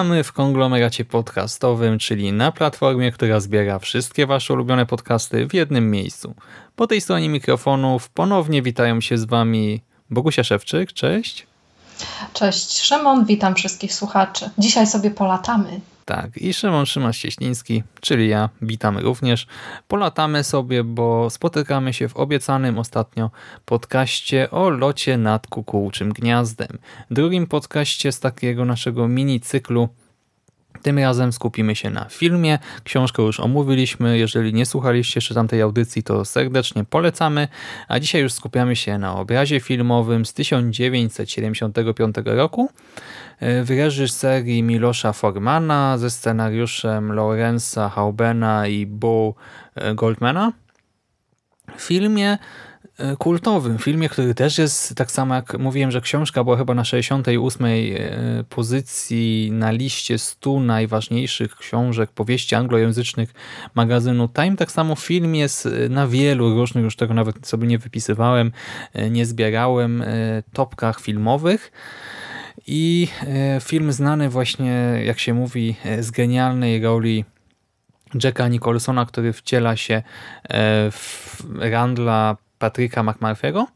Witamy w konglomeracie podcastowym, czyli na platformie, która zbiera wszystkie wasze ulubione podcasty w jednym miejscu. Po tej stronie mikrofonów ponownie witają się z wami Bogusia Szewczyk, cześć. Cześć Szymon, witam wszystkich słuchaczy. Dzisiaj sobie polatamy. Tak, i Szymon Szymas-Cieśliński, czyli ja, witamy również. Polatamy sobie, bo spotykamy się w obiecanym ostatnio podcaście o locie nad kukułczym gniazdem. Drugim podcaście z takiego naszego mini cyklu tym razem skupimy się na filmie. Książkę już omówiliśmy. Jeżeli nie słuchaliście jeszcze tamtej audycji, to serdecznie polecamy. A dzisiaj już skupiamy się na obrazie filmowym z 1975 roku w reżyserii Milosza Formana ze scenariuszem Lawrence'a Haubena i Bo Goldmana. W filmie kultowym, filmie, który też jest, tak samo jak mówiłem, że książka była chyba na 68 e, pozycji na liście 100 najważniejszych książek, powieści anglojęzycznych magazynu Time, tak samo film jest e, na wielu różnych, już tego nawet sobie nie wypisywałem, nie zbierałem, topkach filmowych. I film znany właśnie, jak się mówi, z genialnej roli Jacka Nicholsona, który wciela się w Randla Patryka McMurphy'ego.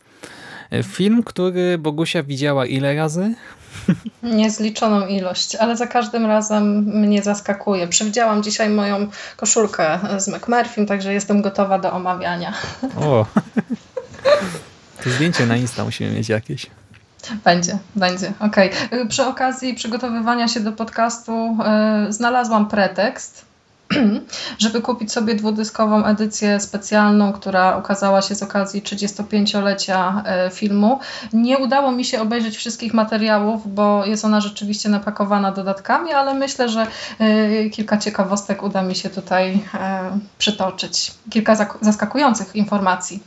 Film, który Bogusia widziała ile razy? Niezliczoną ilość, ale za każdym razem mnie zaskakuje. Przewidziałam dzisiaj moją koszulkę z McMurphym, także jestem gotowa do omawiania. O, to zdjęcie na Insta musimy mieć jakieś. Będzie, będzie. Okej. Okay. Przy okazji przygotowywania się do podcastu yy, znalazłam pretekst, żeby kupić sobie dwudyskową edycję specjalną, która ukazała się z okazji 35-lecia e, filmu. Nie udało mi się obejrzeć wszystkich materiałów, bo jest ona rzeczywiście napakowana dodatkami, ale myślę, że e, kilka ciekawostek uda mi się tutaj e, przytoczyć. Kilka zaskakujących informacji.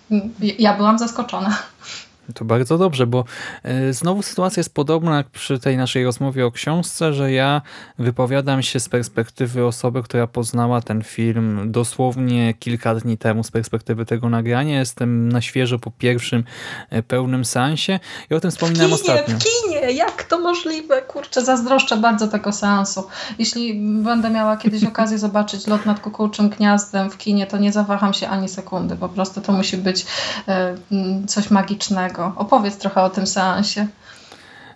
Ja byłam zaskoczona. To bardzo dobrze, bo e, znowu sytuacja jest podobna jak przy tej naszej rozmowie o książce, że ja wypowiadam się z perspektywy osoby, która poznała ten film dosłownie kilka dni temu, z perspektywy tego nagrania. Jestem na świeżo po pierwszym e, pełnym seansie i o tym wspominałem w kinie, ostatnio. W kinie, jak to możliwe? Kurczę, zazdroszczę bardzo tego seansu. Jeśli będę miała kiedyś okazję zobaczyć lot nad kukułczym gniazdem w kinie, to nie zawaham się ani sekundy. Po prostu to musi być e, coś magicznego. Opowiedz trochę o tym seansie.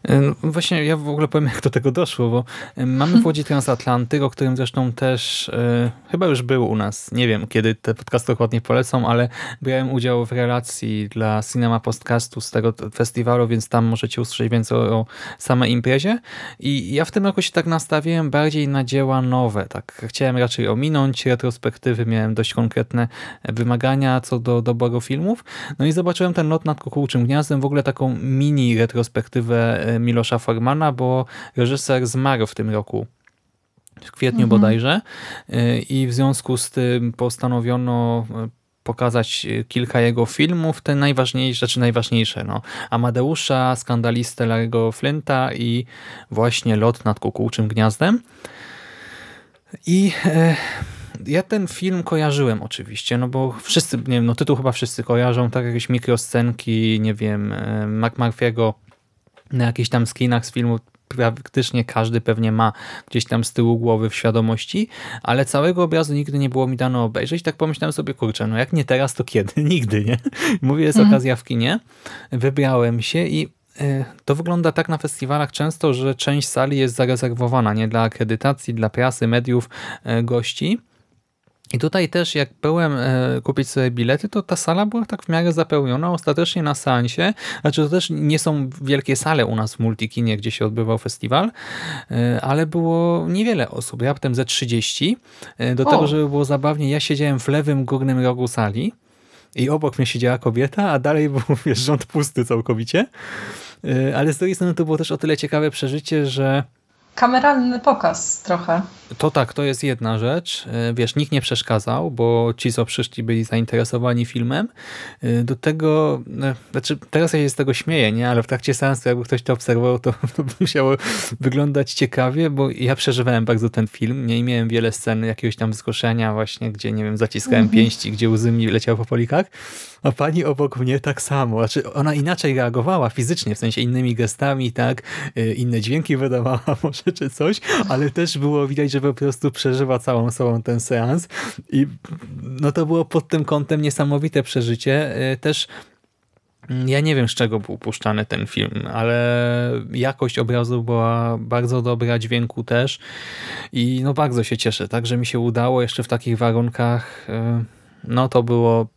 E, no, właśnie ja w ogóle powiem, jak do tego doszło, bo e, mamy w Łodzi Transatlantyk, o którym zresztą też e, chyba już był u nas. Nie wiem, kiedy te podcasty dokładnie polecą, ale brałem udział w relacji dla Cinema Podcastu z tego festiwalu, więc tam możecie usłyszeć więcej o, o samej imprezie. I ja w tym roku się tak nastawiłem bardziej na dzieła nowe. Tak chciałem raczej ominąć retrospektywy, miałem dość konkretne wymagania co do doboru filmów. No i zobaczyłem ten lot nad kukułczym gniazdem, w ogóle taką mini retrospektywę Milosza Formana, bo reżyser zmarł w tym roku w kwietniu mhm. bodajże i w związku z tym postanowiono e, pokazać kilka jego filmów, te najważniejsze, czy najważniejsze, no, Amadeusza, Skandalistę Larry'ego Flinta i właśnie Lot nad kukułczym gniazdem. I e, ja ten film kojarzyłem oczywiście, no bo wszyscy, nie wiem, no tytuł chyba wszyscy kojarzą, tak jakieś mikroscenki, nie wiem, e, McMurphy'ego na jakichś tam skinach z filmu praktycznie każdy pewnie ma gdzieś tam z tyłu głowy w świadomości, ale całego obrazu nigdy nie było mi dano obejrzeć. Tak pomyślałem sobie, kurczę, no jak nie teraz, to kiedy? Nigdy, nie? Mówię, jest mhm. okazja w kinie. Wybrałem się i e, to wygląda tak na festiwalach często, że część sali jest zarezerwowana nie dla akredytacji, dla prasy, mediów, e, gości. I tutaj też jak byłem e, kupić sobie bilety, to ta sala była tak w miarę zapełniona. Ostatecznie na seansie, znaczy to też nie są wielkie sale u nas w Multikinie, gdzie się odbywał festiwal, e, ale było niewiele osób, raptem ze 30. E, do O. tego, żeby było zabawnie, ja siedziałem w lewym górnym rogu sali i obok mnie siedziała kobieta, a dalej był wiesz, rząd pusty całkowicie. Ale z drugiej strony to było też o tyle ciekawe przeżycie, że Kameralny pokaz trochę. to tak, to jest jedna rzecz. E, Wiesz, nikt nie przeszkadzał, bo ci, co przyszli, byli zainteresowani filmem. E, Do tego, e, znaczy teraz ja się z tego śmieję, nie? ale w trakcie seansu, jakby ktoś to obserwował, to, to musiało wyglądać ciekawie, bo ja przeżywałem bardzo ten film. Nie miałem wiele scen jakiegoś tam wzruszenia właśnie, gdzie, nie wiem, zaciskałem pięści, gdzie łzy mi leciały po polikach, a pani obok mnie tak samo. Znaczy, ona inaczej reagowała fizycznie, w sensie innymi gestami, tak, inne dźwięki wydawała może czy coś, ale też było widać, że po prostu przeżywa całą sobą ten seans i no to było pod tym kątem niesamowite przeżycie. E, Też mm, ja nie wiem, z czego był puszczany ten film, ale jakość obrazu była bardzo dobra, dźwięku też i no bardzo się cieszę, tak, że mi się udało jeszcze w takich warunkach, e, no to było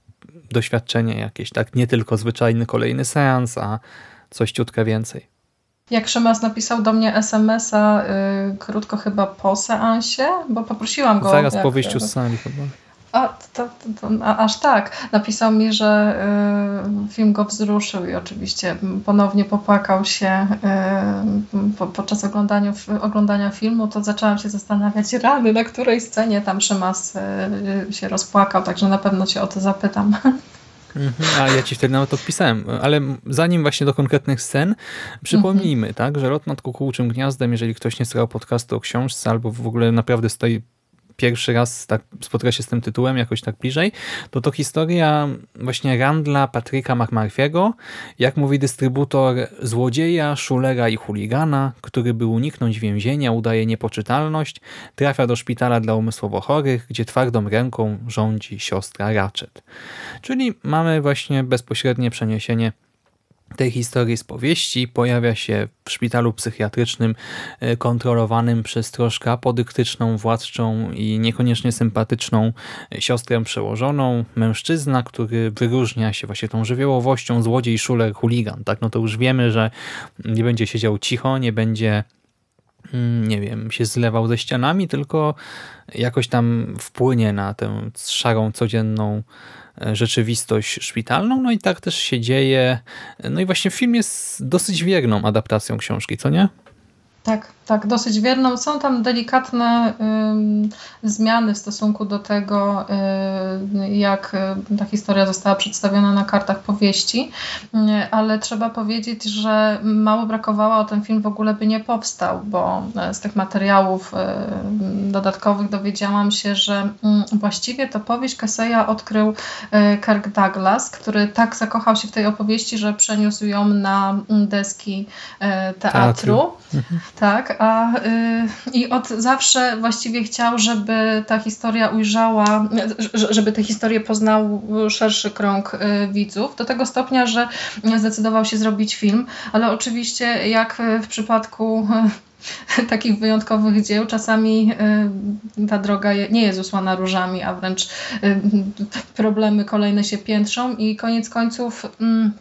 doświadczenie jakieś, tak, nie tylko zwyczajny kolejny seans, a coś ciutkę więcej. Jak Szymas napisał do mnie SMS-a y, krótko chyba po seansie, bo poprosiłam go. Zaraz jak- po wyjściu z sali chyba. A, to, to, to, a, aż tak. Napisał mi, że y, film go wzruszył i oczywiście ponownie popłakał się y, po, podczas oglądania, oglądania filmu. To zaczęłam się zastanawiać, rany, na której scenie tam Szymas y, się rozpłakał, także na pewno cię o to zapytam. Mhm, a ja ci wtedy nawet odpisałem, ale zanim właśnie do konkretnych scen, przypomnijmy, tak, że Lot nad kukułczym gniazdem, jeżeli ktoś nie słuchał podcastu o książce albo w ogóle naprawdę stoi pierwszy raz tak się z tym tytułem jakoś tak bliżej, to to historia właśnie Randla Patryka McMurphy'ego, jak mówi dystrybutor, złodzieja, szulera i chuligana, który by uniknąć więzienia, udaje niepoczytalność, trafia do szpitala dla umysłowo chorych, gdzie twardą ręką rządzi siostra Ratchet. Czyli mamy właśnie bezpośrednie przeniesienie tej historii z powieści pojawia się w szpitalu psychiatrycznym e, kontrolowanym przez troszkę apodyktyczną, władczą i niekoniecznie sympatyczną e, siostrę przełożoną, mężczyzna, który wyróżnia się właśnie tą żywiołowością, złodziej, szuler, chuligan. Tak? No to już wiemy, że nie będzie siedział cicho, nie będzie mm, nie wiem, się zlewał ze ścianami, tylko jakoś tam wpłynie na tę szarą, codzienną rzeczywistość szpitalną, no i tak też się dzieje. No i właśnie film jest dosyć wierną adaptacją książki, co nie? Tak, tak, dosyć wierną. Są tam delikatne ym, zmiany w stosunku do tego, y, jak y, ta historia została przedstawiona na kartach powieści, y, ale trzeba powiedzieć, że mało brakowało, a ten film w ogóle by nie powstał, bo y, z tych materiałów y, dodatkowych dowiedziałam się, że y, właściwie to powieść Keseya odkrył y, Kirk Douglas, który tak zakochał się w tej opowieści, że przeniósł ją na y, deski y, teatru. Tak, a y, i od zawsze właściwie chciał, żeby ta historia ujrzała, że- żeby tę historię poznał szerszy krąg y, widzów, do tego stopnia, że zdecydował się zrobić film, ale oczywiście jak w przypadku y, takich wyjątkowych dzieł, czasami y, ta droga nie jest usłana różami, a wręcz y, problemy kolejne się piętrzą i koniec końców mm,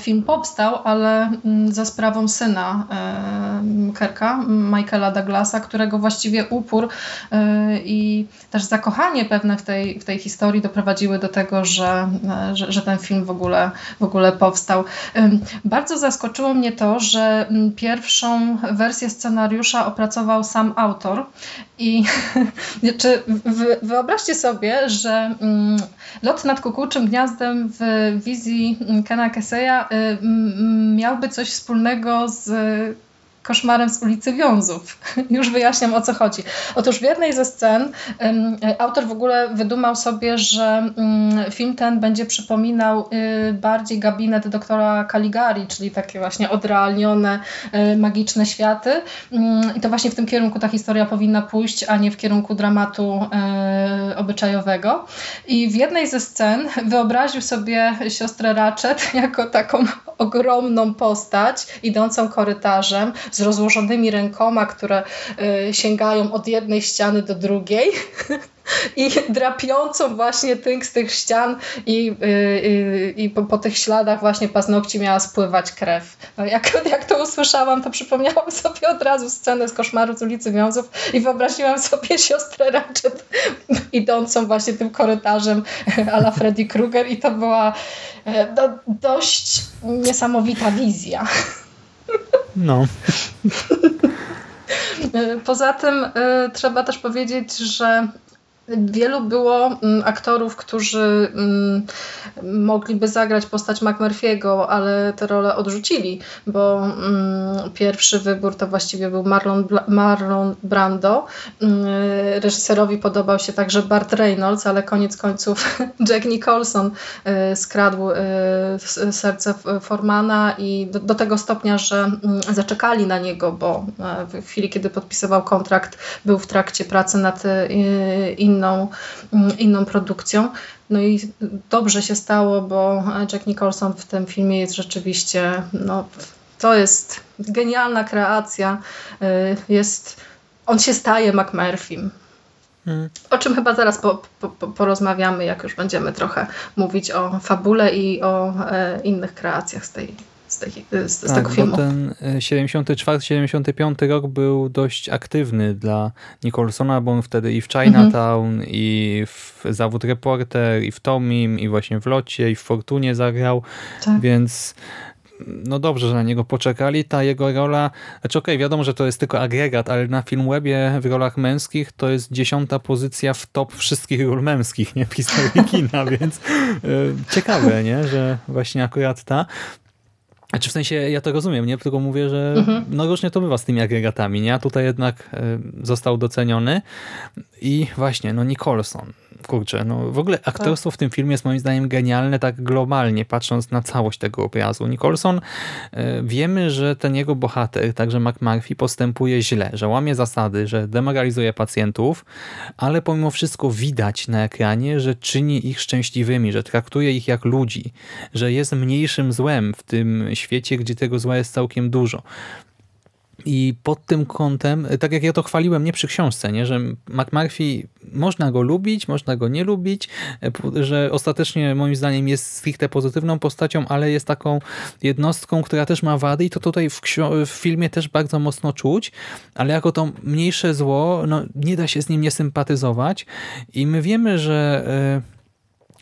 Film powstał, ale mm, za sprawą syna e, Kerka, Michaela Douglasa, którego właściwie upór e, i też zakochanie pewne w tej, w tej historii doprowadziły do tego, że, e, że, że ten film w ogóle, w ogóle powstał. Bardzo zaskoczyło mnie to, że mm, pierwszą wersję scenariusza opracował sam autor i czy wy- wyobraźcie sobie, że mm, lot nad kukułczym gniazdem w wizji Kena Keseya y, miałby coś wspólnego z koszmarem z ulicy Wiązów. Już wyjaśniam o co chodzi. Otóż w jednej ze scen autor w ogóle wydumał sobie, że ym, film ten będzie przypominał y, bardziej gabinet doktora Caligari, czyli takie właśnie odrealnione, y, magiczne światy. Ym, I to właśnie w tym kierunku ta historia powinna pójść, a nie w kierunku dramatu y, obyczajowego. I w jednej ze scen wyobraził sobie siostrę Ratchet jako taką ogromną postać idącą korytarzem z rozłożonymi rękoma, które y, sięgają od jednej ściany do drugiej. i drapiącą właśnie tynk z tych ścian i, yy, i po, po, tych śladach właśnie paznokci miała spływać krew. No jak, jak to usłyszałam, to przypomniałam sobie od razu scenę z koszmaru z ulicy Wiązów i wyobraziłam sobie siostrę Ratchet idącą właśnie tym korytarzem a la Freddy Krueger i to była do, dość niesamowita wizja. No. Poza tym y, trzeba też powiedzieć, że Wielu było mm, aktorów, którzy mm, mogliby zagrać postać McMurphy'ego, ale te role odrzucili, bo mm, pierwszy wybór to właściwie był Marlon, Marlon Brando. Reżyserowi podobał się także Bart Reynolds, ale koniec końców Jack Nicholson y, skradł y, serce Formana i do, do tego stopnia, że zaczekali na niego, bo w chwili, kiedy podpisywał kontrakt, był w trakcie pracy nad innym inną, mm, inną produkcją. No i dobrze się stało, bo Jack Nicholson w tym filmie jest rzeczywiście, no, to jest genialna kreacja. Y, jest, on się staje McMurphym. Hmm. O czym chyba zaraz po, po, porozmawiamy, jak już będziemy trochę mówić o fabule i o e, innych kreacjach z tej, z, z, tak, tego filmu. ten 74-75 e, rok był dość aktywny dla Nicholsona, bo on wtedy i w Chinatown, mhm. i w Zawód Reporter, i w Tomim, i właśnie w Locie, i w Fortunie zagrał, tak. więc no dobrze, że na niego poczekali. Ta jego rola, znaczy okej, okay, wiadomo, że to jest tylko agregat, ale na Filmwebie w rolach męskich to jest dziesiąta pozycja w top wszystkich ról męskich, nie? W historii kina, więc yy, ciekawe, nie? Że właśnie akurat ta. Znaczy w sensie ja to rozumiem, nie? Tylko mówię, że mhm. no różnie to bywa z tymi agregatami, nie? A tutaj jednak y, został doceniony i właśnie, no Nicholson kurczę, no w ogóle aktorstwo w tym filmie jest moim zdaniem genialne tak globalnie, patrząc na całość tego obrazu. Nicholson, e, wiemy, że ten jego bohater, także McMurphy, postępuje źle, że łamie zasady, że demoralizuje pacjentów, ale pomimo wszystko widać na ekranie, że czyni ich szczęśliwymi, że traktuje ich jak ludzi, że jest mniejszym złem w tym świecie, gdzie tego zła jest całkiem dużo. I pod tym kątem, tak jak ja to chwaliłem nie przy książce, nie, że McMurphy można go lubić, można go nie lubić, że ostatecznie moim zdaniem jest stricte pozytywną postacią, ale jest taką jednostką, która też ma wady i to tutaj w, w filmie też bardzo mocno czuć, ale jako to mniejsze zło, no, nie da się z nim nie sympatyzować. I my wiemy, że yy,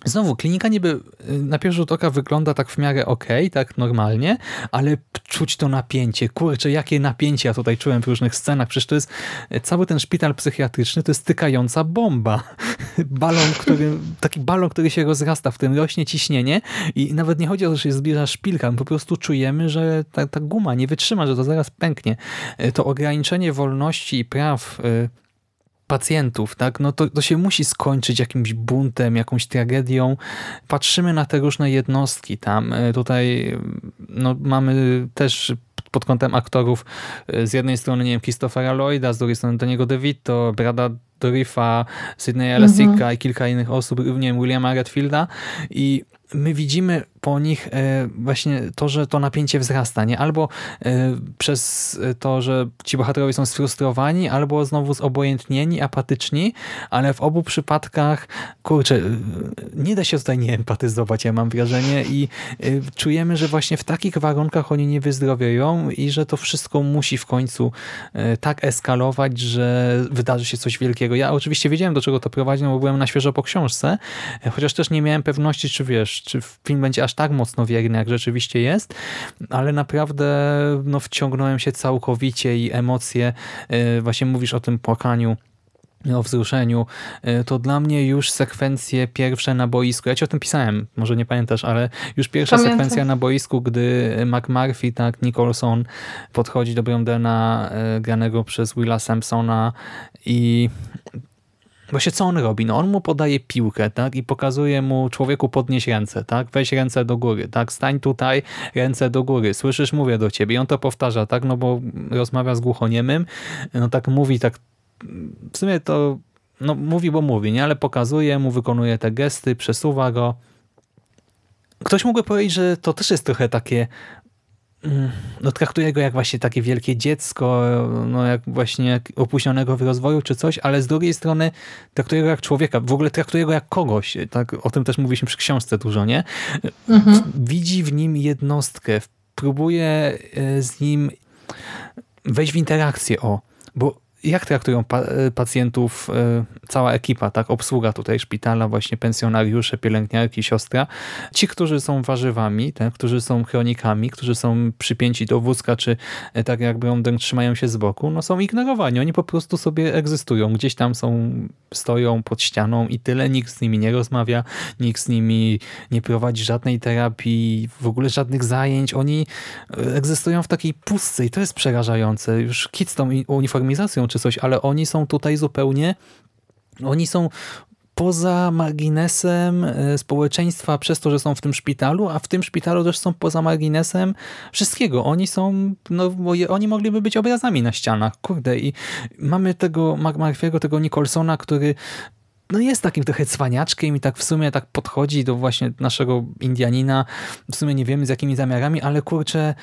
Znowu, klinika niby y, na pierwszy rzut oka wygląda tak w miarę okay, tak normalnie, ale czuć to napięcie. Kurczę, jakie napięcie ja tutaj czułem w różnych scenach. Przecież to jest y, cały ten szpital psychiatryczny, to jest tykająca bomba. Balon, który, taki balon, który się rozrasta, w którym rośnie ciśnienie i nawet nie chodzi o to, że się zbliża szpilka, my po prostu czujemy, że ta, ta guma nie wytrzyma, że to zaraz pęknie. Y, to ograniczenie wolności i praw pacjentów, tak? no to, to się musi skończyć jakimś buntem, jakąś tragedią. Patrzymy na te różne jednostki tam. E, tutaj no, mamy też pod kątem aktorów e, z jednej strony, nie wiem, Christophera Lloyda, z drugiej strony Toniego DeVito, Brada Doriffa, Sydneya Lasika mhm. i kilka innych osób, nie wiem, Williama Redfielda i my widzimy po nich e, właśnie to, że to napięcie wzrasta, nie? Albo e, przez to, że ci bohaterowie są sfrustrowani, albo znowu zobojętnieni, apatyczni, ale w obu przypadkach, kurczę, nie da się tutaj nie empatyzować, ja mam wrażenie i e, czujemy, że właśnie w takich warunkach oni nie wyzdrowieją i że to wszystko musi w końcu tak eskalować, że wydarzy się coś wielkiego. Ja oczywiście wiedziałem, do czego to prowadzi, no bo byłem na świeżo po książce, chociaż też nie miałem pewności, czy wiesz, czy film będzie aż tak mocno wierny, jak rzeczywiście jest, ale naprawdę no, wciągnąłem się całkowicie i emocje, e, właśnie mówisz o tym płakaniu, o wzruszeniu, e, to dla mnie już sekwencje pierwsze na boisku, ja ci o tym pisałem, może nie pamiętasz, ale już pierwsza Pamiętam. sekwencja na boisku, gdy McMurphy, tak, Nicholson podchodzi do Brondena e, granego przez Willa Sampsona i Właśnie co on robi? No on mu podaje piłkę, tak? I pokazuje mu człowieku podnieś ręce, tak? Weź ręce do góry, tak? Stań tutaj, ręce do góry. Słyszysz, mówię do ciebie. I on to powtarza, tak? No bo rozmawia z głuchoniemym. No tak mówi, tak w sumie to no mówi, bo mówi, nie? Ale pokazuje mu, wykonuje te gesty, przesuwa go. Ktoś mógłby powiedzieć, że to też jest trochę takie mm, no, traktuje go jak właśnie takie wielkie dziecko, no jak właśnie opóźnionego w rozwoju czy coś, ale z drugiej strony traktuje go jak człowieka, w ogóle traktuje go jak kogoś, tak o tym też mówiliśmy przy książce dużo, nie? Mhm. Widzi w nim jednostkę, próbuje e, z nim wejść w interakcję, o, bo jak traktują pa e, pacjentów e, cała ekipa, tak? Obsługa tutaj szpitala, właśnie pensjonariusze, pielęgniarki, siostra. Ci, którzy są warzywami, tak? którzy są chronikami, którzy są przypięci do wózka, czy e, tak jak Brądek trzymają się z boku, no są ignorowani. Oni po prostu sobie egzystują. Gdzieś tam są, stoją pod ścianą i tyle. Nikt z nimi nie rozmawia, nikt z nimi nie prowadzi żadnej terapii, w ogóle żadnych zajęć. Oni egzystują w takiej pustce i to jest przerażające. Już kit z tą uniformizacją, czy coś, ale oni są tutaj zupełnie, oni są poza marginesem e, społeczeństwa przez to, że są w tym szpitalu, a w tym szpitalu też są poza marginesem wszystkiego. Oni są, no oni mogliby być obrazami na ścianach, kurde i mamy tego Marfiego, tego Nicholsona, który no jest takim trochę cwaniaczkiem i tak w sumie tak podchodzi do właśnie naszego Indianina, w sumie nie wiemy z jakimi zamiarami, ale kurczę,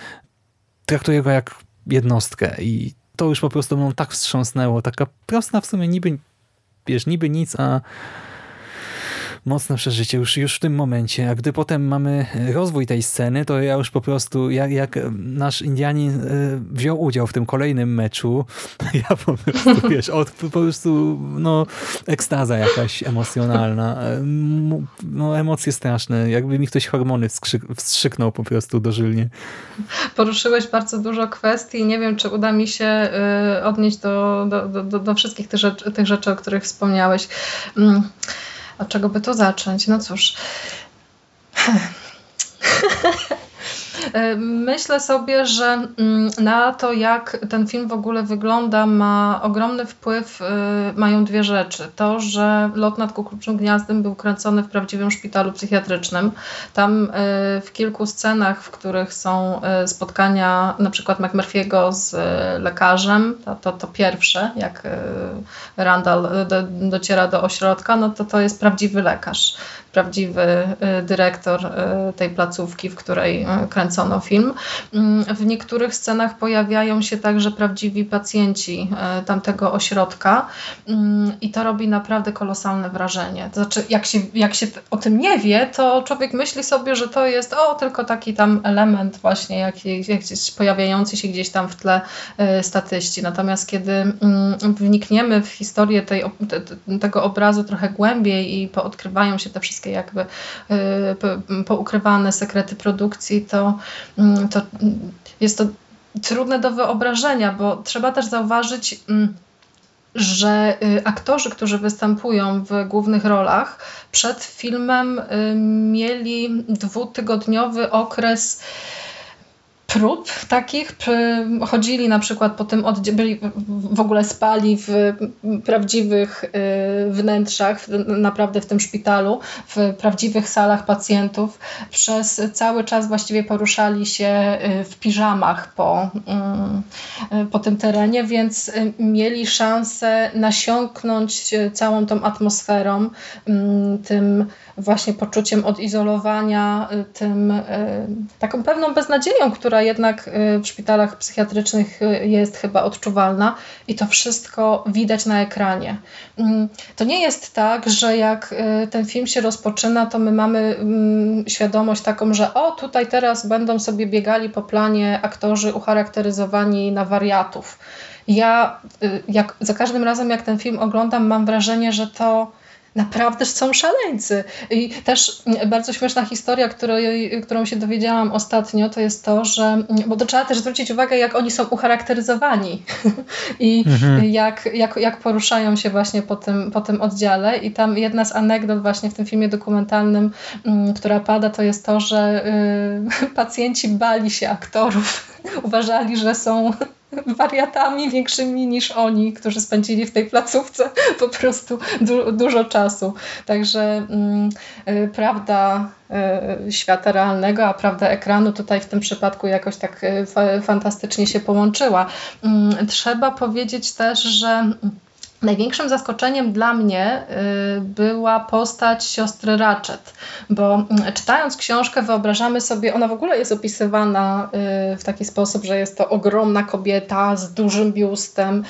traktuje go jak jednostkę i to już po prostu mną tak wstrząsnęło. Taka prosta w sumie niby, wiesz, niby nic, a mocne przeżycie już, już w tym momencie. A gdy potem mamy rozwój tej sceny, to ja już po prostu, jak, jak nasz Indianin e, wziął udział w tym kolejnym meczu, ja po prostu, wiesz, od, po prostu, no, ekstaza jakaś emocjonalna. E, no, emocje straszne. Jakby mi ktoś hormony wstrzyknął po prostu dożylnie. Poruszyłeś bardzo dużo kwestii. Nie wiem, czy uda mi się odnieść do, do, do, do wszystkich tych rzeczy, tych rzeczy, o których wspomniałeś. Od czego by to zacząć? No cóż. Myślę sobie, że mm, na to, jak ten film w ogóle wygląda, ma ogromny wpływ, y, mają dwie rzeczy. To, że Lot nad Kukułczym Gniazdem był kręcony w prawdziwym szpitalu psychiatrycznym. Tam y, w kilku scenach, w których są spotkania na przykład McMurphy'ego z lekarzem, to, to, to pierwsze, jak Randall do, dociera do ośrodka, no to to jest prawdziwy lekarz prawdziwy y, dyrektor y, tej placówki, w której y, kręcono film. Mm, w niektórych scenach pojawiają się także prawdziwi pacjenci tamtego ośrodka mm, i to robi naprawdę kolosalne wrażenie. To znaczy, jak się, jak się o tym nie wie, to człowiek myśli sobie, że to jest o, tylko taki tam element właśnie jakiś, jakiś pojawiający się gdzieś tam w tle statyści. Natomiast kiedy mm, wnikniemy w historię tej, tego obrazu trochę głębiej i poodkrywają się te wszystkie wszystkie jakby y, poukrywane sekrety produkcji, to, mm, to jest to trudne do wyobrażenia, bo trzeba też zauważyć, mm, że y, aktorzy, którzy występują w głównych rolach, przed filmem y, mieli dwutygodniowy okres prób takich. Chodzili na przykład po tym, byli w ogóle spali w prawdziwych y, wnętrzach, naprawdę w tym szpitalu, w prawdziwych salach pacjentów. Przez cały czas właściwie poruszali się y, w piżamach po, y, po tym terenie, więc mieli szansę nasiąknąć całą tą atmosferą, tym właśnie poczuciem odizolowania, tym taką pewną beznadzieją, która jednak y, w szpitalach psychiatrycznych y, jest chyba odczuwalna i to wszystko widać na ekranie. Mm, to nie jest tak, że jak y, ten film się rozpoczyna, to my mamy mm, świadomość taką, że o, tutaj teraz będą sobie biegali po planie aktorzy ucharakteryzowani na wariatów. Ja jak, za każdym razem, jak ten film oglądam, mam wrażenie, że to naprawdę są szaleńcy. I też bardzo śmieszna historia, której, którą się dowiedziałam ostatnio, to jest to, że, bo to trzeba też zwrócić uwagę, jak oni są ucharakteryzowani i mhm. jak, jak, jak poruszają się właśnie po tym, po tym oddziale. I tam jedna z anegdot właśnie w tym filmie dokumentalnym, mm, która pada, to jest to, że y, pacjenci bali się aktorów, uważali, że są wariatami większymi niż oni, którzy spędzili w tej placówce po prostu du dużo czasu. Także mm, y, prawda y, świata realnego, a prawda ekranu tutaj w tym przypadku jakoś tak y, fantastycznie się połączyła. Mm, trzeba powiedzieć też, że Największym zaskoczeniem dla mnie y, była postać siostry Ratchet, bo mm, czytając książkę wyobrażamy sobie, ona w ogóle jest opisywana y, w taki sposób, że jest to ogromna kobieta z dużym biustem,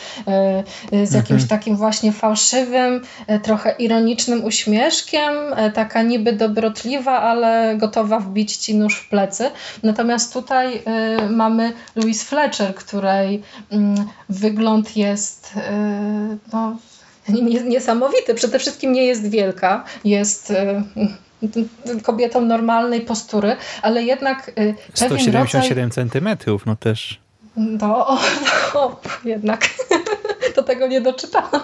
y, z jakimś Mhm. takim właśnie fałszywym, trochę ironicznym uśmieszkiem, taka niby dobrotliwa, ale gotowa wbić ci nóż w plecy. Natomiast tutaj mamy Louise Fletcher, której mm, wygląd jest no, niesamowity. Przede wszystkim nie jest wielka, jest e, kobietą normalnej postury, ale jednak e, pewien 177 rodzaj... centymetrów, no też. No, no jednak do tego nie doczytałam.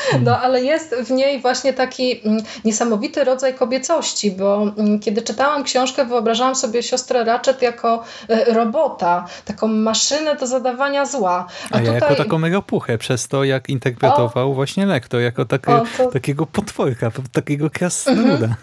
No, ale jest w niej właśnie taki mm, niesamowity rodzaj kobiecości, bo mm, kiedy czytałam książkę, wyobrażałam sobie siostrę Ratchet jako e, robota, taką maszynę do zadawania zła. A, A ja tutaj... jako taką megapuchę, przez to jak interpretował o, właśnie lektor, jako takie, o, to... takiego potworka, takiego krasnoluda. Mhm.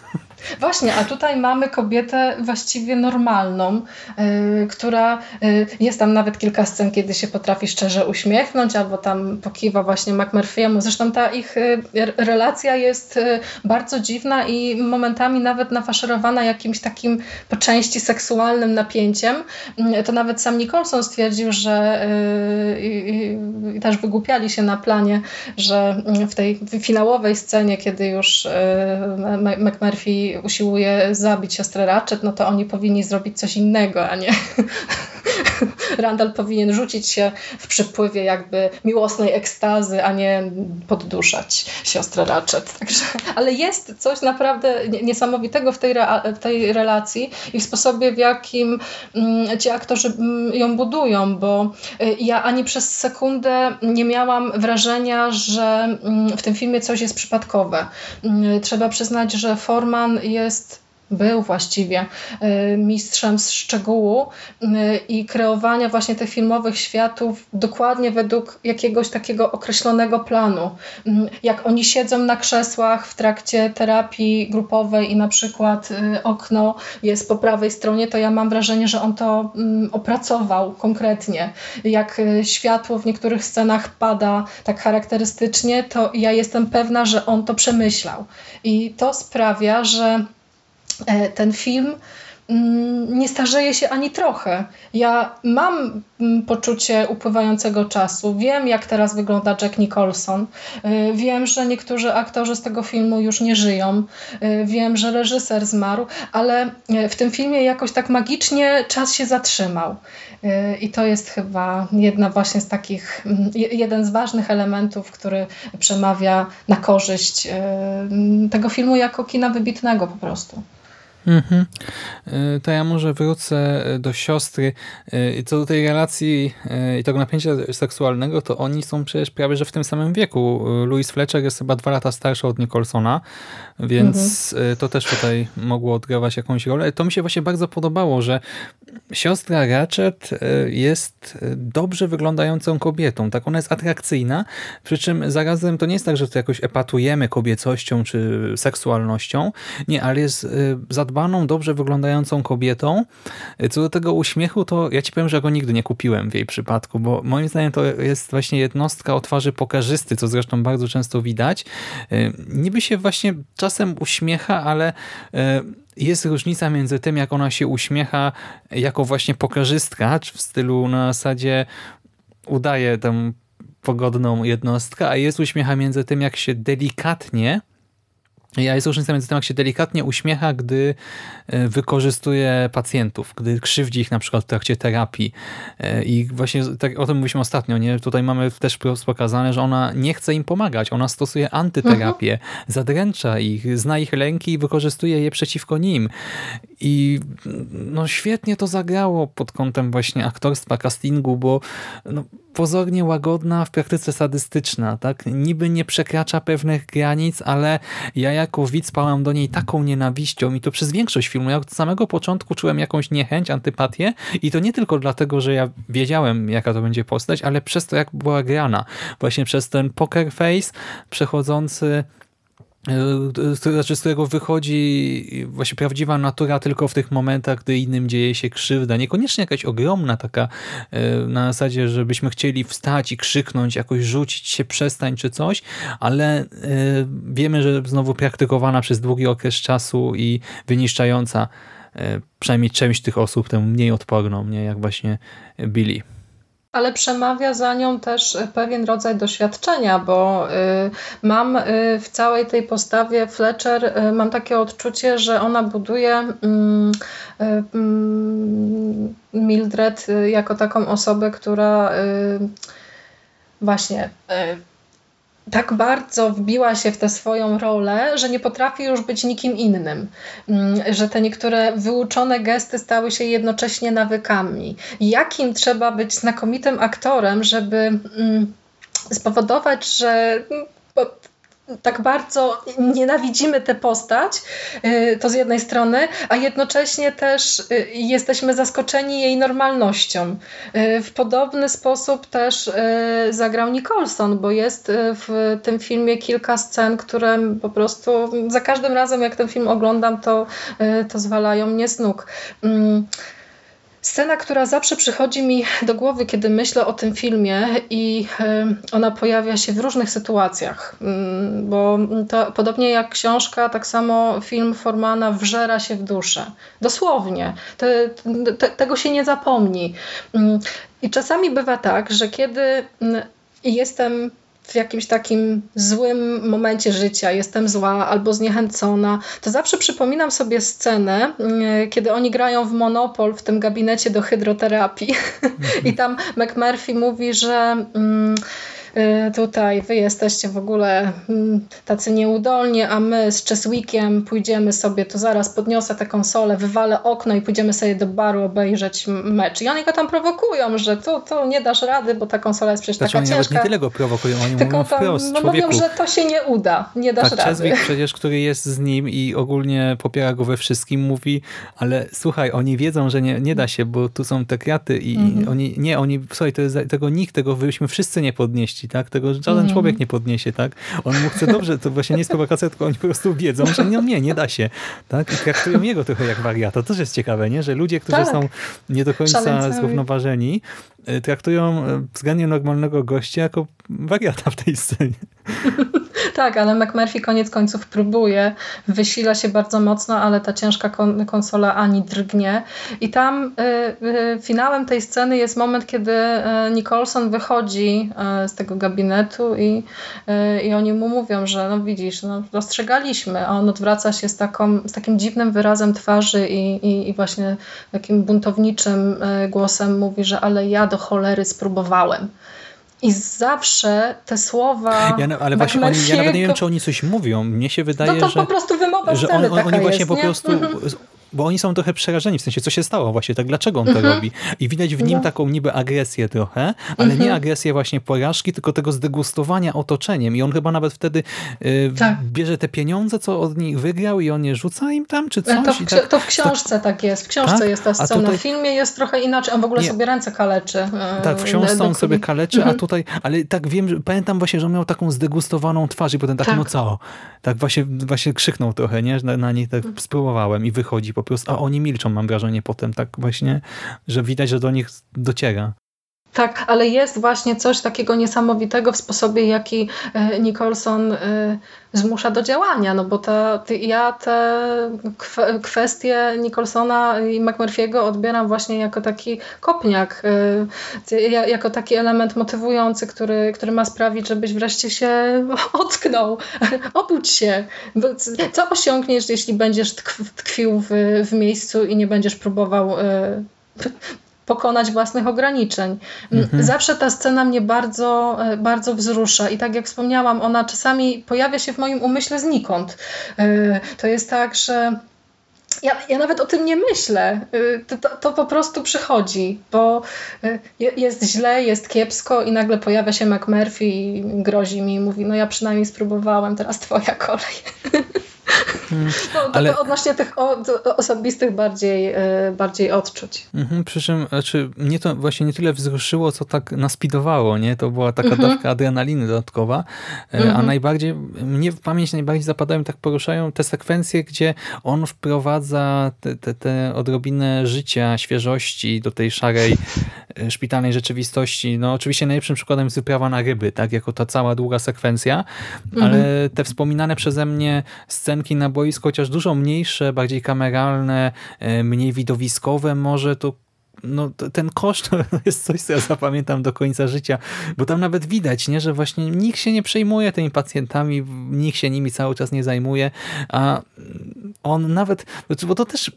Właśnie, a tutaj mamy kobietę właściwie normalną, yy, która yy, jest tam nawet kilka scen, kiedy się potrafi szczerze uśmiechnąć, albo tam pokiwa właśnie McMurphy'emu. Zresztą ta ich yy, relacja jest bardzo dziwna i momentami nawet nafaszerowana jakimś takim po części seksualnym napięciem. To nawet sam Nicholson stwierdził, że i też wygłupiali się na planie, że w tej finałowej scenie, kiedy już McMurphy usiłuje zabić siostrę Ratchet, no to oni powinni zrobić coś innego, a nie Randall powinien rzucić się w przypływie jakby miłosnej ekstazy, a nie podduszać siostrę Ratchet. Także, ale jest coś naprawdę niesamowitego w tej, w tej relacji i w sposobie, w jakim mm, ci aktorzy mm, ją budują, bo y, ja ani przez sekundę nie miałam wrażenia, że mm, w tym filmie coś jest przypadkowe. Trzeba przyznać, że Forman jest był właściwie y, mistrzem z szczegółu y, i kreowania właśnie tych filmowych światów dokładnie według jakiegoś takiego określonego planu. Y, jak oni siedzą na krzesłach w trakcie terapii grupowej i na przykład okno jest po prawej stronie, to ja mam wrażenie, że on to mm, opracował konkretnie. Jak światło w niektórych scenach pada tak charakterystycznie, to ja jestem pewna, że on to przemyślał. I to sprawia, że ten film mm, nie starzeje się ani trochę. Ja mam mm, poczucie upływającego czasu. Wiem, jak teraz wygląda Jack Nicholson. E, wiem, że niektórzy aktorzy z tego filmu już nie żyją. E, wiem, że reżyser zmarł, ale w tym filmie jakoś tak magicznie czas się zatrzymał. I to jest chyba jedna właśnie z takich, mm, jeden z ważnych elementów, który przemawia na korzyść tego filmu jako kina wybitnego po prostu. Mhm. Y, to ja może wrócę do siostry. Y, co do tej relacji i tego napięcia seksualnego, to oni są przecież prawie że w tym samym wieku. Louis Fletcher jest chyba dwa lata starszy od Nicholsona, więc mhm. to też tutaj mogło odgrywać jakąś rolę. To mi się właśnie bardzo podobało, że siostra Ratchet jest dobrze wyglądającą kobietą. Tak, ona jest atrakcyjna, przy czym zarazem to nie jest tak, że to jakoś epatujemy kobiecością czy seksualnością. Nie, ale jest zadbaną, dobrze wyglądającą kobietą. Co do tego uśmiechu, to ja ci powiem, że go nigdy nie kupiłem w jej przypadku, bo moim zdaniem to jest właśnie jednostka o twarzy pokarzysty, co zresztą bardzo często widać. Niby się właśnie czasem uśmiecha, ale e, jest różnica między tym, jak ona się uśmiecha jako właśnie pokarzystka, w stylu na zasadzie udaje tę pogodną jednostkę, a jest uśmiecha między tym, jak się delikatnie ja jest różnica między tym, jak się delikatnie uśmiecha, gdy e, wykorzystuje pacjentów, gdy krzywdzi ich na przykład w trakcie terapii. E, I właśnie tak, o tym mówiliśmy ostatnio, nie? Tutaj mamy też pokazane, że ona nie chce im pomagać. Ona stosuje antyterapię, mhm. zadręcza ich, zna ich lęki i wykorzystuje je przeciwko nim. I no świetnie to zagrało pod kątem właśnie aktorstwa, castingu, bo no, pozornie łagodna, w praktyce sadystyczna, tak? Niby nie przekracza pewnych granic, ale ja jako widz pałam do niej taką nienawiścią i to przez większość filmu. Ja od samego początku czułem jakąś niechęć, antypatię i to nie tylko dlatego, że ja wiedziałem, jaka to będzie postać, ale przez to, jak była grana. Właśnie przez ten poker face przechodzący z którego wychodzi właśnie prawdziwa natura tylko w tych momentach, gdy innym dzieje się krzywda. Niekoniecznie jakaś ogromna taka na zasadzie, żebyśmy chcieli wstać i krzyknąć, jakoś rzucić się, przestań czy coś, ale wiemy, że znowu praktykowana przez długi okres czasu i wyniszczająca przynajmniej część tych osób, tę mniej odporną, nie jak właśnie Billy. Ale przemawia za nią też pewien rodzaj doświadczenia, bo y, mam y, w całej tej postawie Fletcher, mam takie odczucie, że ona buduje mm, mm, Mildred jako taką osobę, która właśnie tak bardzo wbiła się w tę swoją rolę, że nie potrafi już być nikim innym. Mm, że te niektóre wyuczone gesty stały się jednocześnie nawykami. Jakim trzeba być znakomitym aktorem, żeby mm, spowodować, że tak bardzo nienawidzimy tę postać, y, to z jednej strony, a jednocześnie też y, jesteśmy zaskoczeni jej normalnością. Y, w podobny sposób też zagrał Nicholson, bo jest w tym filmie kilka scen, które po prostu za każdym razem, jak ten film oglądam, to, to zwalają mnie z nóg. Scena, która zawsze przychodzi mi do głowy, kiedy myślę o tym filmie, i ona pojawia się w różnych sytuacjach, mm, bo to podobnie jak książka, tak samo film Formana wżera się w duszę. Dosłownie. Te, te, tego się nie zapomni. Mm, I czasami bywa tak, że kiedy mm, jestem w jakimś takim złym momencie życia, jestem zła albo zniechęcona, to zawsze przypominam sobie scenę, mm, kiedy oni grają w Monopol w tym gabinecie do hydroterapii. I tam McMurphy mówi, że. Mm, Y, tutaj wy jesteście w ogóle mm, tacy nieudolni, a my z Cheswickiem pójdziemy sobie, to zaraz podniosę tę konsolę, wywalę okno i pójdziemy sobie do baru obejrzeć mecz. I oni go tam prowokują, że tu, tu nie dasz rady, bo ta konsola jest przecież znaczy, taka oni ciężka. nie tyle go prowokują, oni tylko mówią tam, wprost, no mówią, że to się nie uda, nie dasz tak, rady. Cheswick przecież, który jest z nim i ogólnie popiera go we wszystkim, mówi, ale słuchaj, oni wiedzą, że nie, nie da się, bo tu są te kraty i mm -hmm. oni, nie, oni, słuchaj, to jest, tego nikt, tego byśmy wszyscy nie podnieśli tak? Tego żaden mm. człowiek nie podniesie, tak? On mu chce dobrze, to właśnie nie jest prowokacja, tylko oni po prostu wiedzą, że nie, nie, nie da się, tak? I traktują jego trochę jak wariata. To też jest ciekawe, nie? Że ludzie, którzy tak. są nie do końca Szaleńcały. zrównoważeni, traktują y, względnie normalnego gościa jako wariata w tej scenie. tak, ale McMurphy koniec końców próbuje, wysila się bardzo mocno, ale ta ciężka kon konsola ani drgnie. I tam y, y, finałem tej sceny jest moment, kiedy y, Nicholson wychodzi z tego gabinetu i, i oni mu mówią, że no widzisz, no, dostrzegaliśmy, a on odwraca się z, taką, z takim dziwnym wyrazem twarzy i, i, i właśnie takim buntowniczym głosem mówi, że ale ja do cholery spróbowałem. I zawsze te słowa. Ja, ale właśnie oni, ja nawet nie wiem, czy oni coś mówią. Mnie się wydaje, no to że. po prostu wymowa że on, oni właśnie jest, po prostu bo oni są trochę przerażeni, w sensie co się stało właśnie, tak dlaczego on to mhm. robi. I widać w nim no. taką niby agresję trochę, ale nie mhm. agresję właśnie porażki, tylko tego zdegustowania otoczeniem. I on chyba nawet wtedy y, tak. bierze te pieniądze, co od nich wygrał i on je rzuca im tam, czy coś. To w, tak, to w książce tak, tak jest. W książce tak? jest ta scena. Tutaj... W filmie jest trochę inaczej. On w ogóle nie. sobie ręce kaleczy. Y, tak, w książce on sobie kaleczy, a tutaj, ale tak wiem, że, pamiętam właśnie, że on miał taką zdegustowaną twarz i potem tak, tak. no co? Tak właśnie, właśnie krzyknął trochę, nie? Na, na niej tak spróbowałem i wychodzi po prostu, a oni milczą mam wrażenie potem tak właśnie, że widać, że do nich dociera. Tak, ale jest właśnie coś takiego niesamowitego w sposobie, jaki e, Nicholson e, zmusza do działania, no bo ta, ja te kwestie Nicholsona i McMurphy'ego odbieram właśnie jako taki kopniak, e, jako taki element motywujący, który, który ma sprawić, żebyś wreszcie się ocknął, obudź się. Co osiągniesz, jeśli będziesz tkwił w, w miejscu i nie będziesz próbował pokonać własnych ograniczeń. Mhm. Zawsze ta scena mnie bardzo, e, bardzo wzrusza i tak jak wspomniałam, ona czasami pojawia się w moim umyśle znikąd. E, to jest tak, że ja, ja nawet o tym nie myślę. E, to, to, to, po prostu przychodzi, bo jest źle, jest kiepsko i nagle pojawia się McMurphy i grozi mi i mówi, no ja przynajmniej spróbowałem, teraz twoja kolej. Hmm. No, ale... odnośnie tych od, osobistych bardziej, e, bardziej odczuć. Mhm, przy czym znaczy, mnie to właśnie nie tyle wzruszyło, co tak naspidowało, nie? To była taka mhm. dawka adrenaliny dodatkowa, e, mhm. a najbardziej, mnie w pamięć najbardziej zapadają, tak poruszają te sekwencje, gdzie on wprowadza te, te, te odrobinę życia, świeżości do tej szarej e, szpitalnej rzeczywistości. No oczywiście najlepszym przykładem jest wyprawa na ryby, tak? Jako ta cała długa sekwencja, mhm. ale te wspominane przeze mnie scenki na boisku, chociaż dużo mniejsze, bardziej kameralne, e, mniej widowiskowe może, to no, ten koszt jest coś, co ja zapamiętam do końca życia, bo tam nawet widać, nie, że właśnie nikt się nie przejmuje tymi pacjentami, nikt się nimi cały czas nie zajmuje, a on nawet, bo to też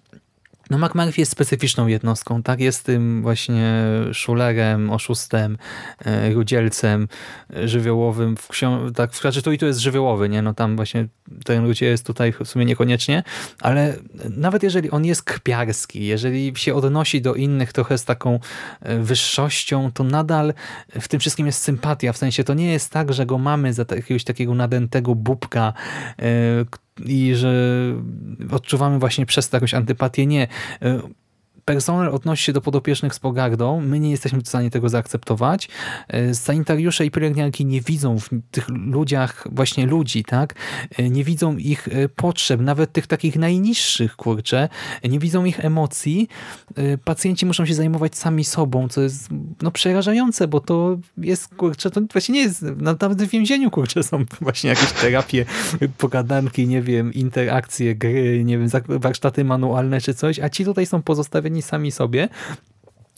no McMurphy jest specyficzną jednostką, tak? Jest tym właśnie szulerem, oszustem, e, rudzielcem e, żywiołowym. W książ- tak, znaczy to i to jest żywiołowy, nie? No tam właśnie ten ludzie jest tutaj w sumie niekoniecznie, ale nawet jeżeli on jest kpiarski, jeżeli się odnosi do innych trochę z taką e, wyższością, to nadal w tym wszystkim jest sympatia. W sensie to nie jest tak, że go mamy za jakiegoś takiego nadętego bubka, i że odczuwamy właśnie przez to jakąś antypatię. Nie personel odnosi się do podopiecznych z pogardą. My nie jesteśmy w stanie tego zaakceptować. E, sanitariusze i pielęgniarki nie widzą w tych ludziach właśnie ludzi, tak? E, nie widzą ich e, potrzeb, nawet tych takich najniższych, kurczę. Nie widzą ich emocji. Pacjenci muszą się zajmować sami sobą, co jest no, przerażające, bo to jest, kurczę, to właśnie nie jest, nawet w więzieniu, kurczę, są właśnie jakieś terapie, pogadanki, nie wiem, interakcje, gry, nie wiem, warsztaty manualne czy coś, a ci tutaj są pozostawieni sami sobie.